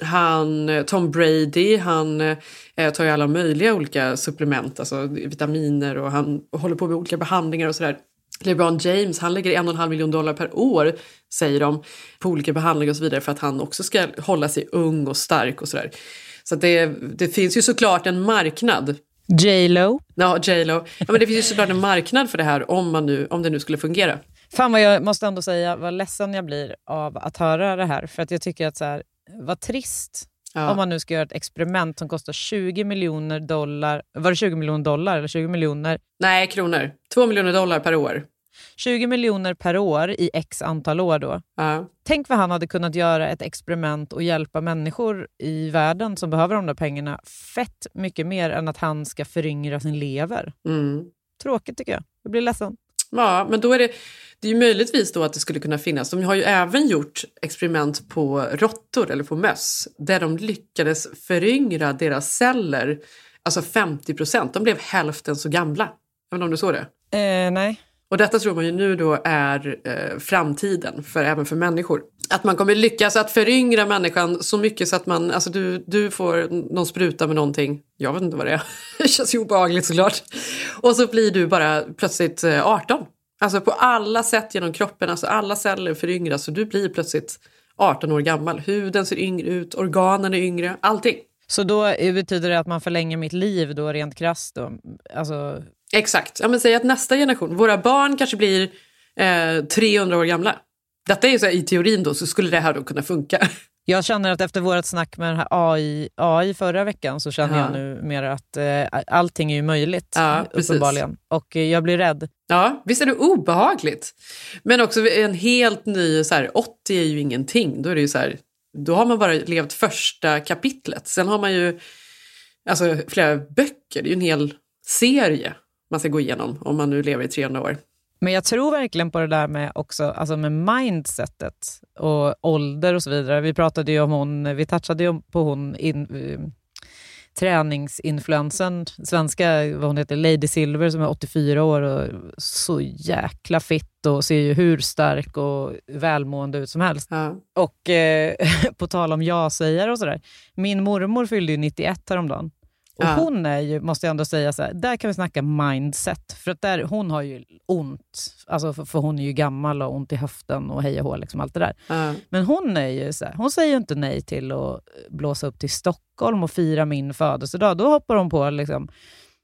Han, eh, Tom Brady, han eh, tar ju alla möjliga olika supplement, alltså vitaminer och han håller på med olika behandlingar och sådär. LeBron James han lägger en och en halv miljon dollar per år, säger de, på olika behandlingar och så vidare för att han också ska hålla sig ung och stark och sådär. Så det, det finns ju såklart en marknad. J Lo. Ja, J Lo. Ja, men det finns ju såklart en marknad för det här om, man nu, om det nu skulle fungera. Fan vad jag måste ändå säga vad ledsen jag blir av att höra det här. För att jag tycker att så här, vad trist ja. om man nu ska göra ett experiment som kostar 20 miljoner dollar. Var det 20 miljoner dollar eller 20 miljoner? Nej, kronor. 2 miljoner dollar per år. 20 miljoner per år i x antal år då. Ja. Tänk vad han hade kunnat göra ett experiment och hjälpa människor i världen som behöver de där pengarna fett mycket mer än att han ska föryngra sin lever. Mm. Tråkigt tycker jag. Jag blir ledsen. Ja, men då är det, det är ju möjligtvis då att det skulle kunna finnas. De har ju även gjort experiment på råttor eller på möss där de lyckades föryngra deras celler, alltså 50 procent. De blev hälften så gamla. Jag vet inte om du såg det? Eh, nej. Och detta tror man ju nu då är eh, framtiden, för, även för människor. Att man kommer lyckas att föryngra människan så mycket så att man, alltså du, du får någon spruta med någonting, jag vet inte vad det är, det känns ju obehagligt såklart. Och så blir du bara plötsligt 18. Eh, alltså på alla sätt genom kroppen, alltså alla celler föryngras så du blir plötsligt 18 år gammal. Huden ser yngre ut, organen är yngre, allting. Så då betyder det att man förlänger mitt liv då rent krasst då? Alltså Exakt. Ja, men säg att nästa generation, våra barn kanske blir eh, 300 år gamla. Detta är så här, i teorin då, så skulle det här då kunna funka. Jag känner att efter vårt snack med den här AI, AI förra veckan så känner ja. jag nu mer att eh, allting är ju möjligt, ja, uppenbarligen. Och eh, jag blir rädd. Ja, visst är det obehagligt. Men också en helt ny, så här, 80 är ju ingenting. Då är det ju så här, då har man bara levt första kapitlet. Sen har man ju alltså, flera böcker, det är ju en hel serie man ska gå igenom om man nu lever i 300 år. Men jag tror verkligen på det där med också, alltså med mindsetet och ålder och så vidare. Vi pratade ju om hon, vi touchade ju på hon in, uh, träningsinfluensen, svenska, vad hon heter, Lady Silver som är 84 år och så jäkla fitt och ser ju hur stark och välmående ut som helst. Ja. Och eh, på tal om ja-sägare och sådär, min mormor fyllde ju 91 häromdagen. Och ja. hon är ju, måste jag ändå säga, så här, där kan vi snacka mindset. För att där, hon har ju ont, alltså för, för hon är ju gammal och ont i höften och hej och hå, liksom allt det där. Ja. Men hon är ju så här, hon säger ju inte nej till att blåsa upp till Stockholm och fira min födelsedag. Då hoppar hon på liksom,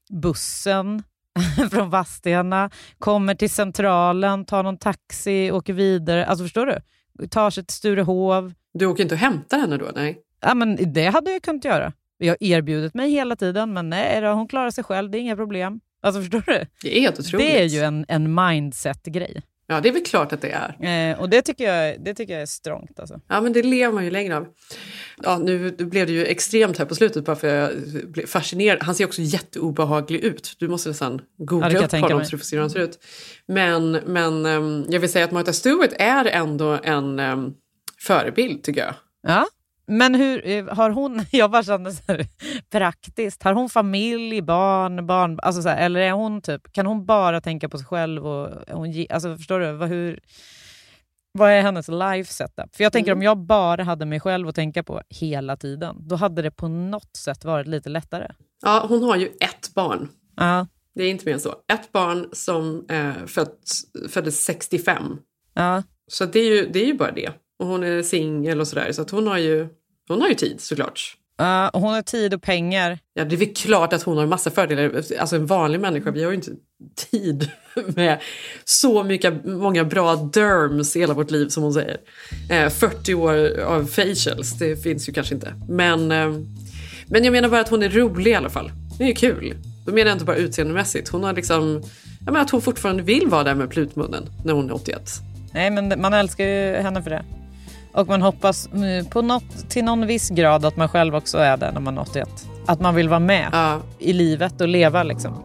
bussen från Vadstena, kommer till Centralen, tar någon taxi, åker vidare. Alltså förstår du? Tar sig till Sturehov. Du åker inte och hämtar henne då? Nej. Ja, men det hade jag kunnat göra. Jag har erbjudit mig hela tiden, men nej då, hon klarar sig själv. Det är inga problem. Alltså förstår du? Det är helt otroligt. Det är ju en, en mindset-grej. Ja, det är väl klart att det är. Eh, och det tycker, jag, det tycker jag är strångt. Alltså. Ja, men det lever man ju längre av. Ja, nu blev det ju extremt här på slutet bara för jag blev fascinerad. Han ser också jätteobehaglig ut. Du måste nästan googla ja, upp honom mig. så du får se hur han ser ut. Men, men um, jag vill säga att Martha Stewart är ändå en um, förebild tycker jag. Ja, men hur eh, har hon, jag bara känner så här, praktiskt, har hon familj, barn, barn, alltså så här, eller är hon typ, kan hon bara tänka på sig själv? Och hon, alltså förstår du, vad, hur, vad är hennes life setup? För jag tänker mm. om jag bara hade mig själv att tänka på hela tiden, då hade det på något sätt varit lite lättare. Ja, hon har ju ett barn. Ja. Det är inte mer än så. Ett barn som eh, född, föddes 65. Ja. Så det är, ju, det är ju bara det. Och hon är singel och sådär. Så att hon, har ju, hon har ju tid såklart. Uh, hon har tid och pengar. Ja, det är väl klart att hon har massa fördelar. Alltså en vanlig människa, vi har ju inte tid med så mycket, många bra derms i hela vårt liv som hon säger. Eh, 40 år av facials, det finns ju kanske inte. Men, eh, men jag menar bara att hon är rolig i alla fall. Det är ju kul. Då menar jag inte bara utseendemässigt. Hon har liksom, jag menar att hon fortfarande vill vara där med plutmunnen när hon är 81. Nej, men man älskar ju henne för det. Och man hoppas på något, till någon viss grad att man själv också är där när man är 81. Att man vill vara med ja. i livet och leva liksom.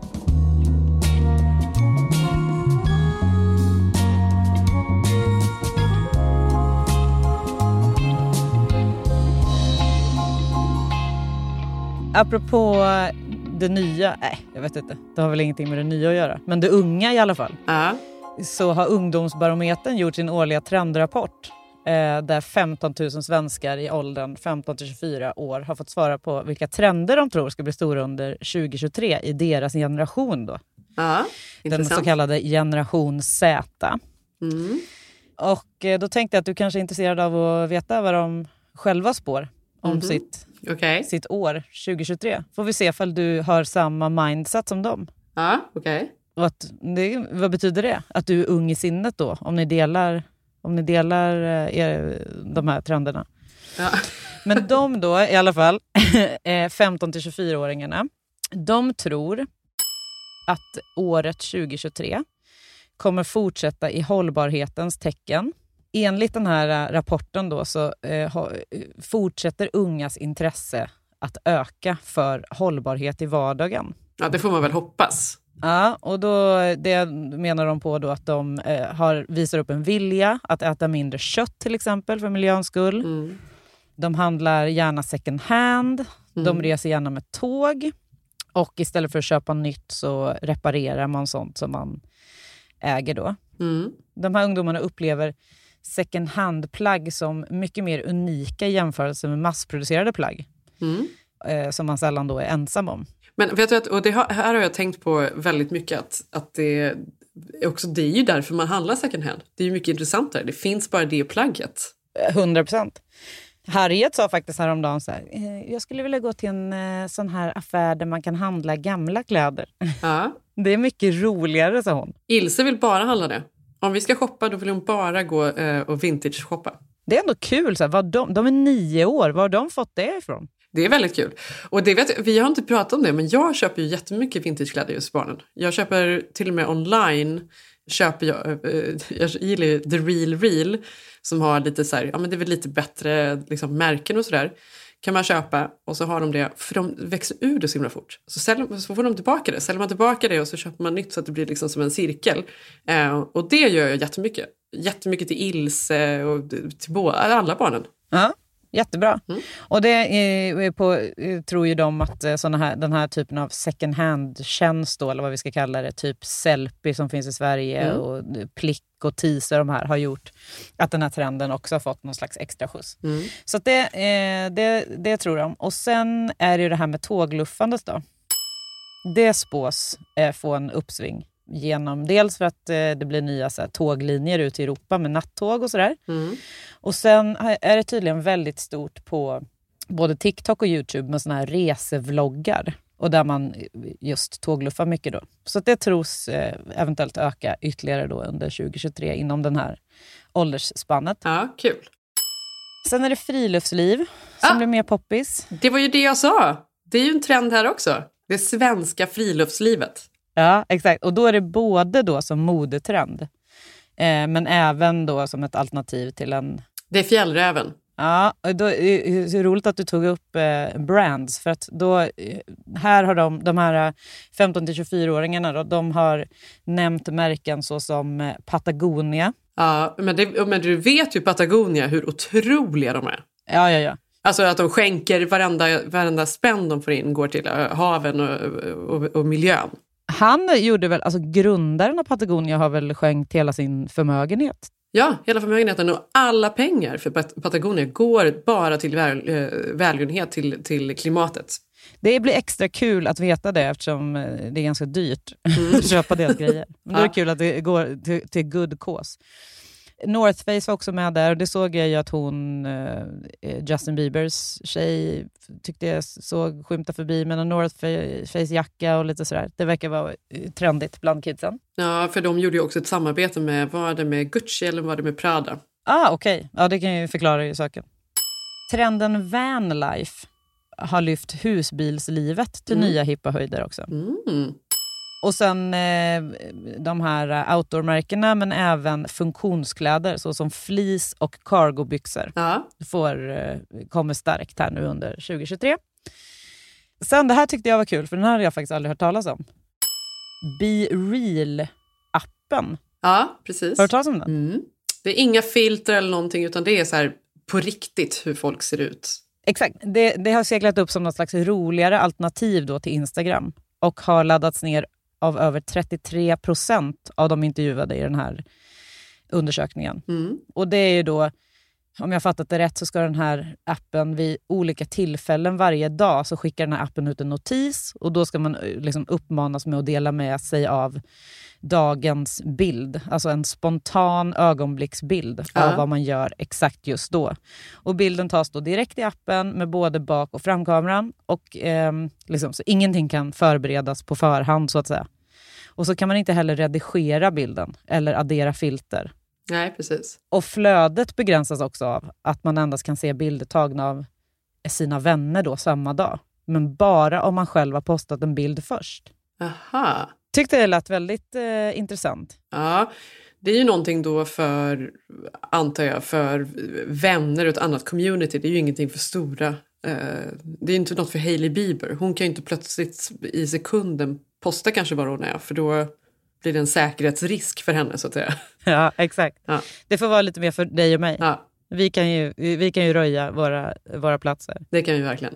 Apropå det nya, nej jag vet inte, det har väl ingenting med det nya att göra. Men det unga i alla fall. Ja. Så har Ungdomsbarometern gjort sin årliga trendrapport eh, där 15 000 svenskar i åldern 15 till 24 år har fått svara på vilka trender de tror ska bli stora under 2023 i deras generation. Då. Ja, Den så kallade generation Z. Mm. Och eh, då tänkte jag att du kanske är intresserad av att veta vad de själva spår om Mhm. sitt, Okej. sitt år 2023. Får vi se ifall du har samma mindset som dem. Ja, okej. Och att det, vad betyder det? Att du är ung i sinnet då? Om ni delar, om ni delar eh, er, de här trenderna. Ja. Men de då, i alla fall, eh, 15 till 24-åringarna, de tror att året 2023 kommer fortsätta i hållbarhetens tecken. Enligt den här eh, rapporten då så eh, eh, fortsätter ungas intresse att öka för hållbarhet i vardagen. Ja, det får man väl hoppas. Ja, och då, det menar de på då att de eh, har, visar upp en vilja att äta mindre kött till exempel för miljöns skull. Mm. De handlar gärna second hand, de Mm. reser gärna med tåg och istället för att köpa nytt så reparerar man sånt som man äger då. Mm. De här ungdomarna upplever second hand-plagg som mycket mer unika i jämförelse med massproducerade plagg Mm. eh, som man sällan då är ensam om. Men vet du att, och det har, här har jag tänkt på väldigt mycket att, att det, också, det är ju därför man handlar second hand. Det är ju mycket intressantare. Det finns bara det plagget. 100 procent. Harriet sa faktiskt häromdagen så här, eh, jag skulle vilja gå till en eh, sån här affär där man kan handla gamla kläder. Ja. Det är mycket roligare, sa hon. Ilse vill bara handla det. Om vi ska shoppa då vill hon bara gå eh, och vintage-shoppa. Det är ändå kul. Så här, vad de, de är nio år, var har de fått det ifrån? Det är väldigt kul. Och det vet, vi har inte pratat om det, men jag köper ju jättemycket vintagekläder just för barnen. Jag köper till och med online. Köper jag, eh, jag gillar ju The Real Real som har lite så här, ja men det är väl lite bättre liksom, märken och sådär. Kan man köpa och så har de det, för de växer ur det så himla fort. Så, säljer, så får de tillbaka det. Säljer man tillbaka det och så köper man nytt så att det blir liksom som en cirkel. Eh, och det gör jag jättemycket. Jättemycket till Ilse och till båda, alla barnen. Ja, jättebra. Mm. Och det är, på, eh, tror ju de att eh, såna här, den här typen av second hand-tjänst, eller vad vi ska kalla det, typ Sellpy som finns i Sverige Mm. och Plick och Teaser, de här, har gjort att den här trenden också har fått någon slags extra skjuts. Mm. Så det, eh, det, det tror de. Och sen är det ju det här med tågluffandet då. Det spås eh, få en uppsving genom dels för att eh, det blir nya så här, tåglinjer ut i Europa med nattåg och sådär. Mm. Och sen är det tydligen väldigt stort på både TikTok och Youtube med såna här resevloggar. Och där man just tågluffar mycket då. Så det tros eh, eventuellt öka ytterligare då under 2023 inom den här åldersspannet. Ja, kul. Sen är det friluftsliv som Ah. blir mer poppis. Det var ju det jag sa. Det är ju en trend här också. Det svenska friluftslivet. Ja, exakt. Och då är det både då som modetrend eh, men även då som ett alternativ till en Det är fjällräven. Ja, och då, är det så roligt att du tog upp eh, brands. För att då, eh, här har de, de här 15-24-åringarna, då, de har nämnt märken såsom eh, Patagonia. Ja, men, det, men du vet ju Patagonia hur otroliga de är. Ja, ja, ja. Alltså att de skänker varenda, varenda spänn de får in går till eh, haven och, och, och miljön. Han gjorde väl, alltså grundaren av Patagonia har väl skänkt hela sin förmögenhet. Ja, hela förmögenheten och alla pengar för Pat- Patagonia går bara till väl, eh, välgörenhet till, till klimatet. Det blir extra kul att veta det eftersom eh, det är ganska dyrt att köpa deras grejer. Men är det Ja. kul att det går till, till good cause. North Face var också med där och det såg jag ju att hon, eh, Justin Biebers tjej, tyckte jag såg skymta förbi med en North Fa- Face-jacka och lite sådär. Det verkar vara eh, trendigt bland kidsen. Ja, för de gjorde ju också ett samarbete med, var det med Gucci eller var det med Prada? Ah, okej. Ja, det kan ju förklara ju saken. Trenden vanlife har lyft husbilslivet till Mm. nya hippa höjder också. Mm. Och sen eh, de här outdoor-märkena men även funktionskläder såsom fleece och cargobyxor Ja. får, eh, kommer starkt här nu under 2023. Sen det här tyckte jag var kul för den här hade jag faktiskt aldrig hört talas om. Be Real-appen. ja, precis. Har du hört talas om den? Mm. Det är inga filter eller någonting utan det är så här på riktigt hur folk ser ut. Exakt. Det, det har seglat upp som något slags roligare alternativ då till Instagram och har laddats ner av över 33 procent av de intervjuade i den här undersökningen. Mm. Och det är ju då, om jag fattat det rätt, så ska den här appen vid olika tillfällen varje dag så skickar den här appen ut en notis och då ska man eh, liksom uppmanas med att dela med sig av dagens bild. Alltså en spontan ögonblicksbild Ja. av vad man gör exakt just då. Och bilden tas då direkt i appen med både bak och framkameran. Och, ehm, liksom, så ingenting kan förberedas på förhand så att säga. Och så kan man inte heller redigera bilden eller addera filter. Nej, precis. Och flödet begränsas också av att man endast kan se bilder tagna av sina vänner då samma dag. Men bara om man själv har postat en bild först. Aha. Tyckte det lät väldigt eh, intressant. Ja, det är ju någonting då för, antar jag, för vänner och ett annat community. Det är ju ingenting för stora. Eh, det är ju inte något för Hailey Bieber. Hon kan ju inte plötsligt i sekunden posta kanske var hon är för då blir det en säkerhetsrisk för henne så att säga. Ja, exakt. Ja. Det får vara lite mer för dig och mig. Ja, Vi, kan ju, vi kan ju röja våra, våra platser. det kan vi verkligen.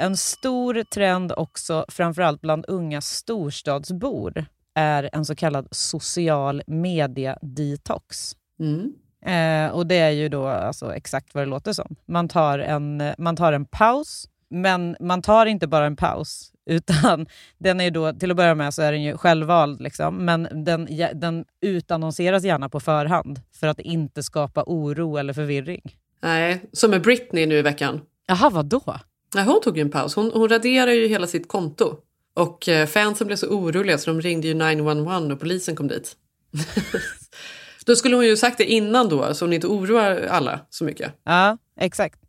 En stor trend också, framförallt bland unga storstadsbor, är en så kallad social media-detox. Mm. Eh, och det är ju då alltså exakt vad det låter som. Man tar, en, man tar en paus, men man tar inte bara en paus, utan den är då, till att börja med så är den ju självvald, liksom, men den, den utannonseras gärna på förhand för att inte skapa oro eller förvirring. Nej, som med Britney nu i veckan. Jaha, vad då? Nej, hon tog ju en paus. Hon, hon raderade ju hela sitt konto. Och eh, fansen blev så oroliga så de ringde ju 911 och polisen kom dit. då skulle hon ju sagt det innan då så hon inte oroar alla så mycket. Ja, exakt.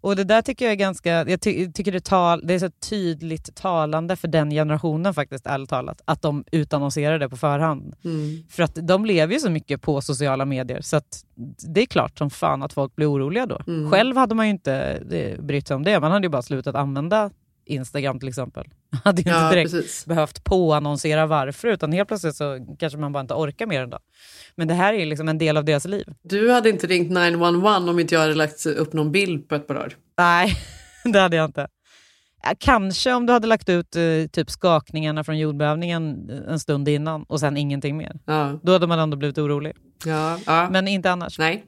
Och det där tycker jag är ganska, jag ty, tycker det, tal, det är så tydligt talande för den generationen faktiskt, ärligt talat, att de utannonserar det på förhand. Mm. För att de lever ju så mycket på sociala medier så att det är klart som fan att folk blir oroliga då. Mm. Själv hade man ju inte eh, brytt sig om det, man hade ju bara slutat använda Instagram till exempel. Man hade ju inte Ja, direkt precis. behövt påannonsera varför utan helt plötsligt så kanske man bara inte orkar mer en dag. Men det här är ju liksom en del av deras liv. Du hade inte ringt 911 om inte jag hade lagt upp någon bild på ett par dagar. Nej, det hade jag inte. Kanske om du hade lagt ut eh, typ skakningarna från jordbävningen en stund innan och sen ingenting mer. Ja, Då hade man ändå blivit orolig. ja, ja. Men inte annars. Nej.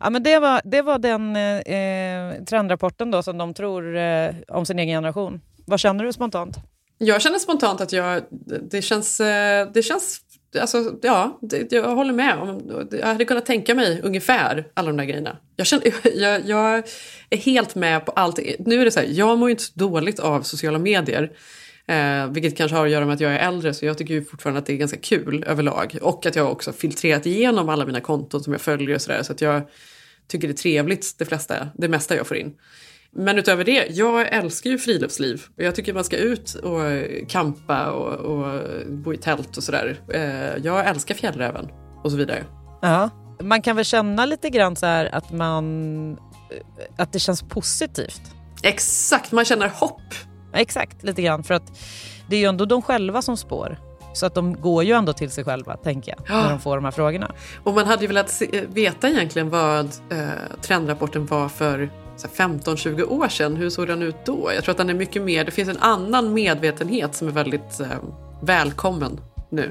Ja, men det, var, det var den eh, trendrapporten då som de tror eh, om sin egen generation. Vad känner du spontant? Jag känner spontant att jag, det känns, eh, det känns, alltså ja, det, jag håller med. Om, jag hade kunnat tänka mig ungefär alla de där grejerna. Jag, känner, jag, jag är helt med på allt. Nu är det så här, jag mår ju inte så dåligt av sociala medier. Eh, vilket kanske har att göra med att jag är äldre så jag tycker ju fortfarande att det är ganska kul överlag. Och att jag också filtrerat igenom alla mina konton som jag följer och sådär. Så att jag tycker det är trevligt det, flesta, det mesta jag får in. Men utöver det, jag älskar ju friluftsliv. Och jag tycker man ska ut och campa och, och bo i tält och sådär. Eh, jag älskar fjällräven och så vidare. Ja. Man kan väl känna lite grann så här att, man, att det känns positivt. Exakt, man känner hopp. Exakt, lite grann. För att det är ju ändå de själva som spår. Så att de går ju ändå till sig själva, tänker jag, Ja. när de får de här frågorna. Och man hade ju velat se, eh, veta egentligen vad eh, trendrapporten var för 15-20 år sedan. Hur såg den ut då? Jag tror att den är mycket mer, det finns en annan medvetenhet som är väldigt eh, välkommen nu.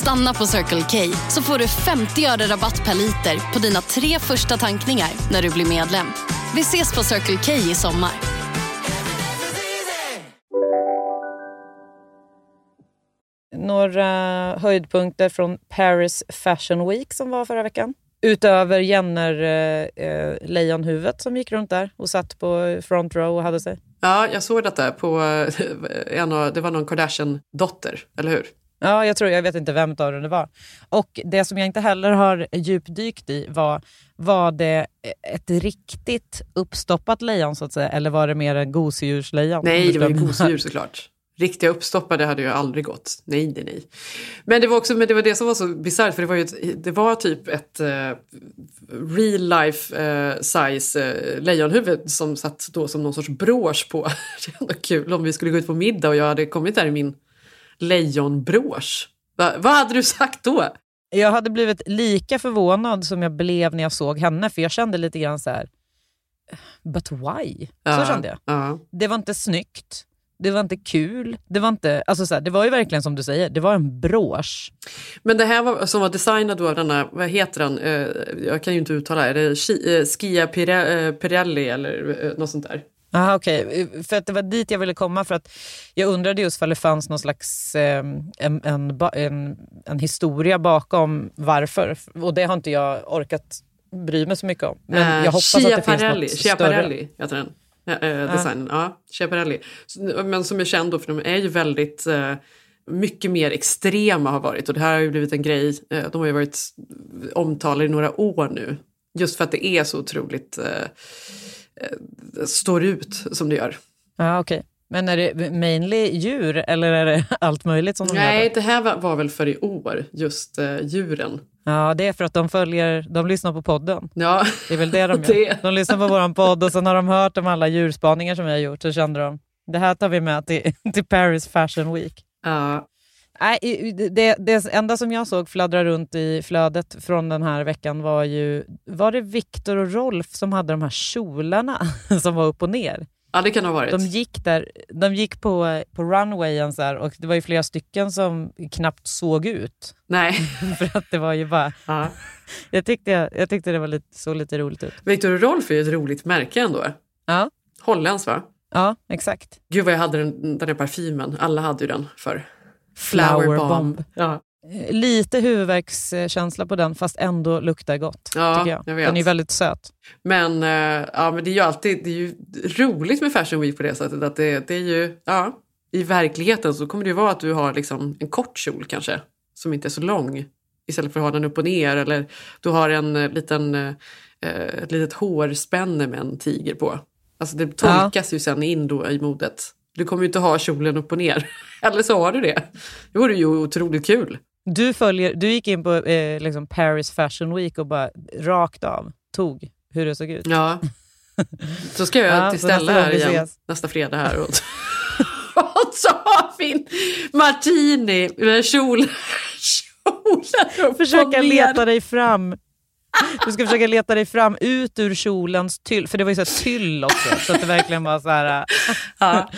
Stanna på Circle K så får du 50 öre rabatt per liter på dina tre första tankningar när du blir medlem. Vi ses på Circle K i sommar. Några höjdpunkter från Paris Fashion Week som var förra veckan. Utöver Jenner eh, eh, lejonhuvudet som gick runt där och satt på front row och hade sig. Ja, jag såg detta på eh, en av, det var någon Kardashian-dotter, eller hur? Ja, jag tror, jag vet inte vem av dem det var. Och det som jag inte heller har djupdykt i var, var det ett riktigt uppstoppat lejon så att säga, eller var det mer en gosedjurslejon? Nej, det var ju gosedjur såklart. Riktiga uppstoppade hade ju aldrig gått. Nej, nej, nej. Men det var också men det, var det som var så bisarrt för det var ju ett, det var typ ett uh, real life uh, size uh, lejonhuvud som satt då som någon sorts brosch på. det var kul om vi skulle gå ut på middag och jag hade kommit där i min lejonbrosch. Va, vad hade du sagt då? Jag hade blivit lika förvånad som jag blev när jag såg henne för jag kände lite grann så här. But why? Så kände jag. Ja. Det var inte snyggt. Det var inte kul. Det var, inte, alltså så här, det var ju verkligen som du säger, det var en brosch. Men det här var, som var designad av denna, vad heter han, eh, jag kan ju inte uttala, är det Chi- eh, Skia eh, Pirelli eller eh, något sånt där? Aha, okej. För att det var dit jag ville komma. För att jag undrade just om det fanns någon slags eh, en, en, en, en historia bakom varför. Och det har inte jag orkat bry mig så mycket om. Men Eh, jag hoppas att det finns Schiaparelli, något större. Schiaparelli heter den. Eh, designen, ja. Schiaparelli. Så- Men som är känd då för de är ju väldigt eh, mycket mer extrema har varit och det här har ju blivit en grej. Eh, de har ju varit omtalade i några år nu. Just för att det är så otroligt eh, står ut som det gör. Ja, okej. Men är det mainly djur eller är det allt möjligt som de gör? Nej, det här var, var väl för i år, just eh, djuren. Ja, det är för att de följer, de lyssnar på podden. Ja, Det är väl det de gör. det. De lyssnar på vår podd och sen har de hört om alla djurspaningar som vi har gjort så kände de, det här tar vi med till, till Paris Fashion Week. Ja. Nej, det, det enda som jag såg fladdra runt i flödet från den här veckan var ju, var det Viktor och Rolf som hade de här kjolarna som var upp och ner? ja, det kan ha varit. De gick, där, de gick på, på runwayen så här, och det var ju flera stycken som knappt såg ut. Nej. För att det var ju bara... Ja. Jag, tyckte, jag tyckte det var lite, så lite roligt ut. Victor och Rolf är ju ett roligt märke ändå. Ja. Holländskt va? Ja, exakt. Gud vad jag hade den, den där parfymen. Alla hade ju den för Flower bomb. Ja. Eh, Lite huvudvärkskänsla på den, fast ändå luktar gott. Ja, jag. jag. Den är väldigt söt. Men, eh, ja, men det är ju alltid det är ju roligt med Fashion Week på det sättet. Att det, det är ju, ja, I verkligheten så kommer det ju vara att du har liksom en kort kjol kanske. Som inte är så lång. Istället för att ha den upp och ner. Eller du har en eh, liten, ett litet hårspänne med en tiger på. Alltså det tolkas ju sen in då i modet. Du kommer ju inte ha kjolen upp och ner. Eller så har du det. Det vore ju otroligt kul. Du, följer, du gick in på eh, liksom Paris Fashion Week och bara rakt av tog hur det såg ut. Ja. Så ska jag Ja, till gång här igen ses. nästa fredag här. Och, och så har vi en martini med kjol, kjolen upp Försöka leta dig fram. Du ska försöka leta dig fram ut ur kjolens tyll, för det var ju så tyll också. Så att det verkligen var så här... Ja.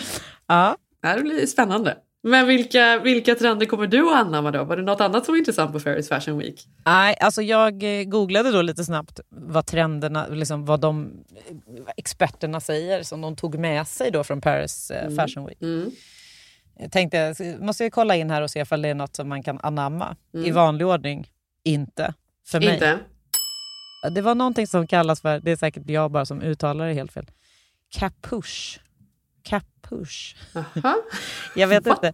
ja. Det blir spännande. Men vilka, vilka trender kommer du att anamma då? Var det något annat som var intressant på Paris Fashion Week? Nej, alltså jag eh, googlade då lite snabbt vad trenderna, liksom vad de vad experterna säger som de tog med sig då från Paris eh, Mm. Fashion Week. Mm. Jag tänkte, måste jag kolla in här och se ifall det är något som man kan anamma. Mm. I vanlig ordning, inte. För mig. Inte? Det var någonting som kallas för, det är säkert jag bara som uttalar det helt fel. Capuche. Aha. Jag vet inte.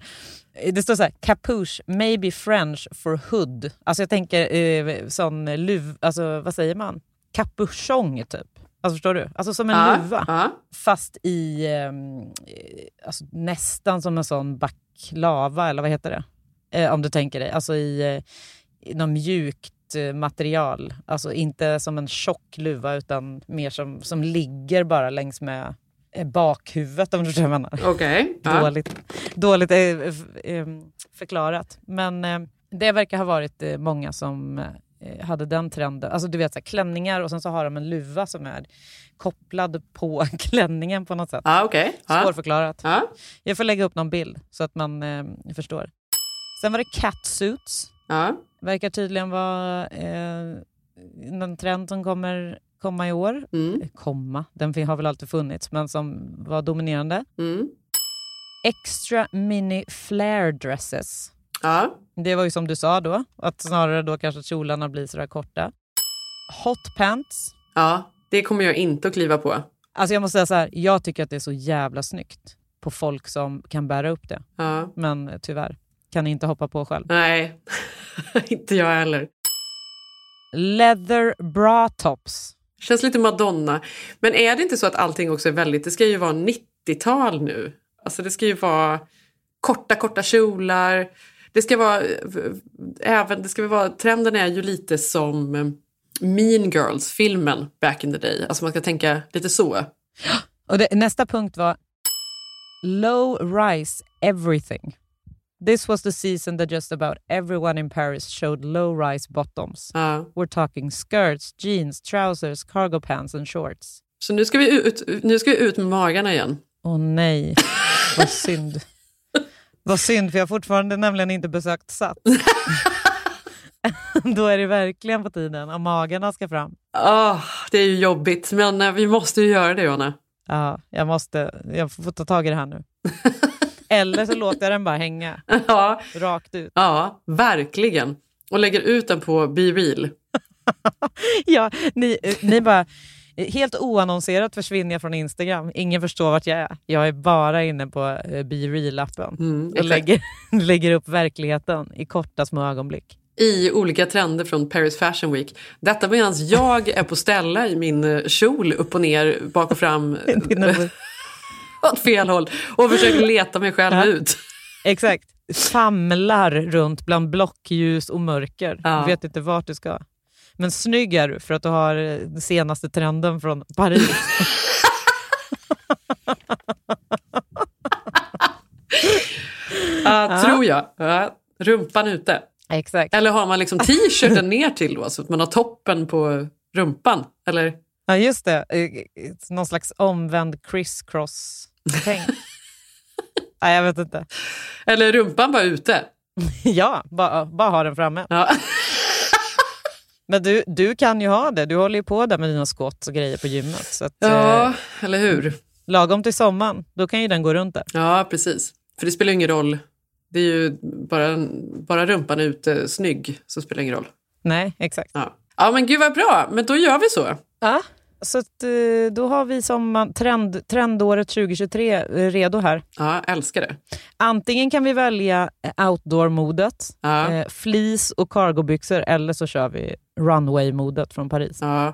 Det står så här, capuche, maybe French for hood. Alltså jag tänker eh, sån luv, alltså vad säger man? Capuchong typ. Alltså förstår du? Alltså som en Ja, luva. ja. Fast i ehm, eh, alltså nästan som en sån baklava, eller vad heter det? Eh, om du tänker dig. Alltså i, eh, i något mjukt material. Alltså inte som en tjock luva utan mer som, som ligger bara längs med eh, bakhuvudet om du förstår vad jag menar. Okej. ja. Dåligt, dåligt eh, eh, förklarat. Men det verkar ha varit många som hade den trenden. Alltså du vet så här, klänningar och sen så har de en luva som är kopplad på klänningen på något sätt. Ja, okej. Ja. Svårförklarat. Ja. Jag får lägga upp någon bild så att man eh, förstår. Sen var det catsuits. Ja. Verkar tydligen vara eh, en trend som kommer komma i år. Mm. Eh, Komma, den har väl alltid funnits, men som var dominerande. Mm. Extra mini flare dresses. Ja. Det var ju som du sa då, att snarare då kanske kjolarna blir sådär korta. Hot pants. ja, det kommer jag inte att kliva på. Alltså jag måste säga så här, jag tycker att det är så jävla snyggt på folk som kan bära upp det. Ja. Men eh, tyvärr, kan inte hoppa på själv. Nej, inte jag heller. Leather bra tops. Känns lite Madonna. Men är det inte så att allting också är väldigt... Det ska ju vara 90-tal nu. Alltså det ska ju vara korta, korta kjolar. Det ska vara... Även, det ska vara trenden är ju lite som eh, Mean Girls-filmen back in the day. Alltså man ska tänka lite så. Och det, nästa punkt var low rise everything. This was the season that just about everyone in Paris showed low rise bottoms. We're talking skirts, jeans, trousers, cargo pants and shorts. Så nu ska vi ut, nu ska vi ut med magarna igen. Åh nej, vad synd. vad synd, för jag har fortfarande nämligen inte besökt Sats. Då är det verkligen på tiden om magarna ska fram. Ah, det är ju jobbigt, men eh, vi måste ju göra det, Johanna. Ja, jag måste. Jag får ta tag i det här nu. Eller så låter jag den bara hänga Ja, rakt ut. ja verkligen. Och lägger ut den på Be Real. Ja, ni, ni bara... Helt oannonserat försvinner jag från Instagram. Ingen förstår vart jag är. Jag är bara inne på eh, Be Real-appen Mm, och lägger, lägger upp verkligheten i korta små ögonblick. i olika trender från Paris Fashion Week. Detta medan jag är på ställa i min eh, kjol upp och ner, bak och fram, åt fel håll och försöker leta mig själv Ja. ut. Exakt. Famlar runt bland blockljus och mörker. Ja. Vet inte vart du ska. Men snygg är du för att du har eh, den senaste trenden från Paris. Ja, Tror jag. Ja, rumpan ute. Exakt. Eller har man liksom t-shirten ner till då, så att man har toppen på rumpan? Eller? Ja, just det. Eh, Någon slags omvänd criss-cross-tänk. Nej, jag vet inte. Eller rumpan bara ute? ja, bara, bara ha den framme. Ja. Men du, du kan ju ha det. Du håller ju på där med dina skott och grejer på gymmet. Så att, Ja, eh, eller hur? lagom till sommaren, då kan ju den gå runt där. Ja, precis. För det spelar ingen roll. Det är ju bara, bara rumpan är ute snygg så spelar det ingen roll. Nej, exakt. Ja. ja, men gud vad bra. Men då gör vi så. Ja, så att, eh, då har vi som trend, trendåret 2023 eh, redo här. Ja, älskar det. Antingen kan vi välja eh, outdoor-modet, Ja. eh, fleece och cargobyxor, eller så kör vi runway-modet från Paris. Ja,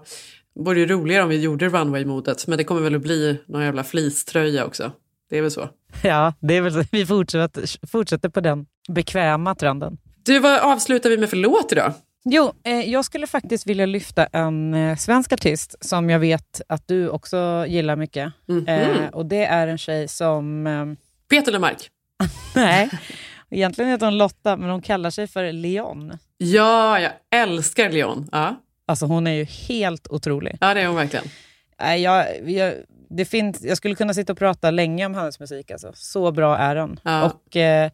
det vore ju roligare om vi gjorde runway-modet, men det kommer väl att bli någon jävla fleecetröja också. Det är väl så. Ja, det är väl så. Vi fortsätter, fortsätter på den bekväma trenden. Du, vad avslutar vi med för låt idag? Jo, eh, jag skulle faktiskt vilja lyfta en eh, svensk artist som jag vet att du också gillar mycket. Mhm. Eh, och det är en tjej som... Eh, Peter Lemark. nej, egentligen heter hon Lotta, men hon kallar sig för Leon. Ja, jag älskar Leon. Ja, Alltså hon är ju helt otrolig. ja det är hon verkligen. Nej, jag, jag, det finns, jag skulle kunna sitta och prata länge om hennes musik. Alltså. Så bra är den. Ja. Och eh,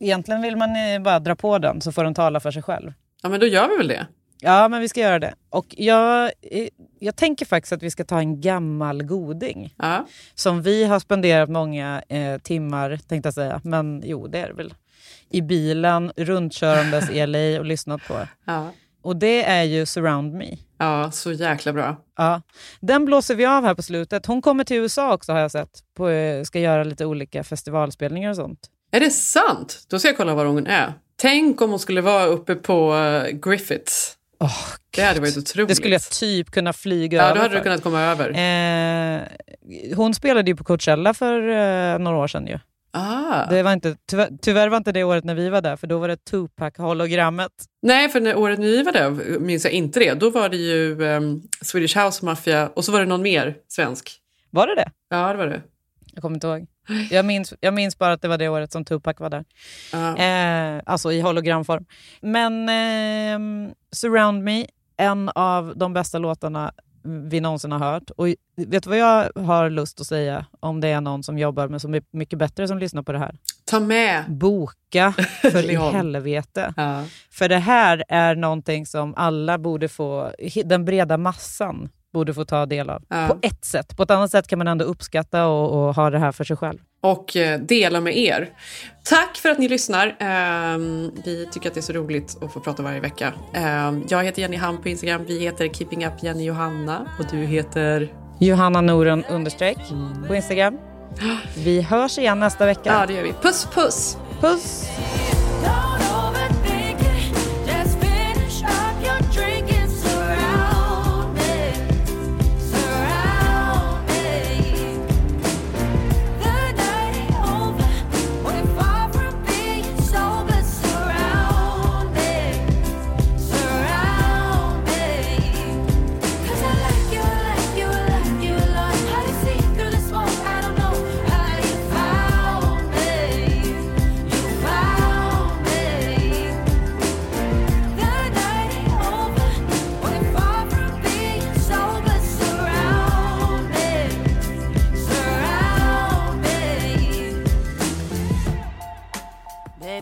egentligen vill man eh, bara dra på den så får den tala för sig själv. Ja, men då gör vi väl det. Ja, men vi ska göra det. Och jag, eh, jag tänker faktiskt att vi ska ta en gammal goding. Ja. Som vi har spenderat många eh, timmar, tänkte jag säga. Men jo, det är det väl. I bilen, rundkörandes i LA och lyssnat på. Ja. Och det är ju Surround Me. ja, så jäkla bra. Ja. Den blåser vi av här på slutet. Hon kommer till USA också har jag sett. På, eh, ska göra lite olika festivalspelningar och sånt. Är det sant? Då ska jag kolla var hon är. Tänk om hon skulle vara uppe på eh, Griffiths det hade varit otroligt. Det skulle jag typ kunna flyga Ja, över då hade för. du kunnat komma över. Eh, hon spelade ju på Coachella för eh, några år sedan ju. Ah. Det var inte, tyvärr, tyvärr var inte det året när vi var där, för då var det Tupac-hologrammet. Nej, för när året ni var där minns jag inte det. Då var det ju um, Swedish House Mafia och så var det någon mer svensk. Var det det? Ja, det var det. Jag kommer inte ihåg. Jag minns, jag minns bara att det var det året som Tupac var där. Ja. Eh, alltså i hologramform. Men eh, Surround Me, en av de bästa låtarna vi någonsin har hört. Och vet du vad jag har lust att säga om det är någon som jobbar med så mycket bättre som lyssnar på det här? Ta med! Boka för i helvete. Ja. För det här är någonting som alla borde få, den breda massan borde få ta del av. Ja. På ett sätt. På ett annat sätt kan man ändå uppskatta och, och ha det här för sig själv. och eh, dela med er. Tack för att ni lyssnar. Ehm, vi tycker att det är så roligt att få prata varje vecka. Ehm, jag heter Jenny Ham på Instagram. Vi heter Keeping Up Jenny Johanna. Och du heter? Johanna Noren understreck på Instagram. Vi hörs igen nästa vecka. Ja, det gör vi. Puss, puss! Puss!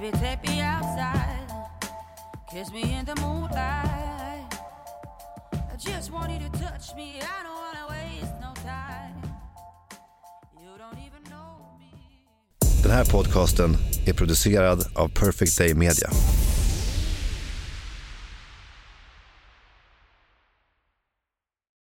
Baby, take me outside. Kiss me in the moonlight. I just want you to touch me. I don't wanna waste no time. You don't even know me. Den här podcasten är producerad av Perfect Day Media.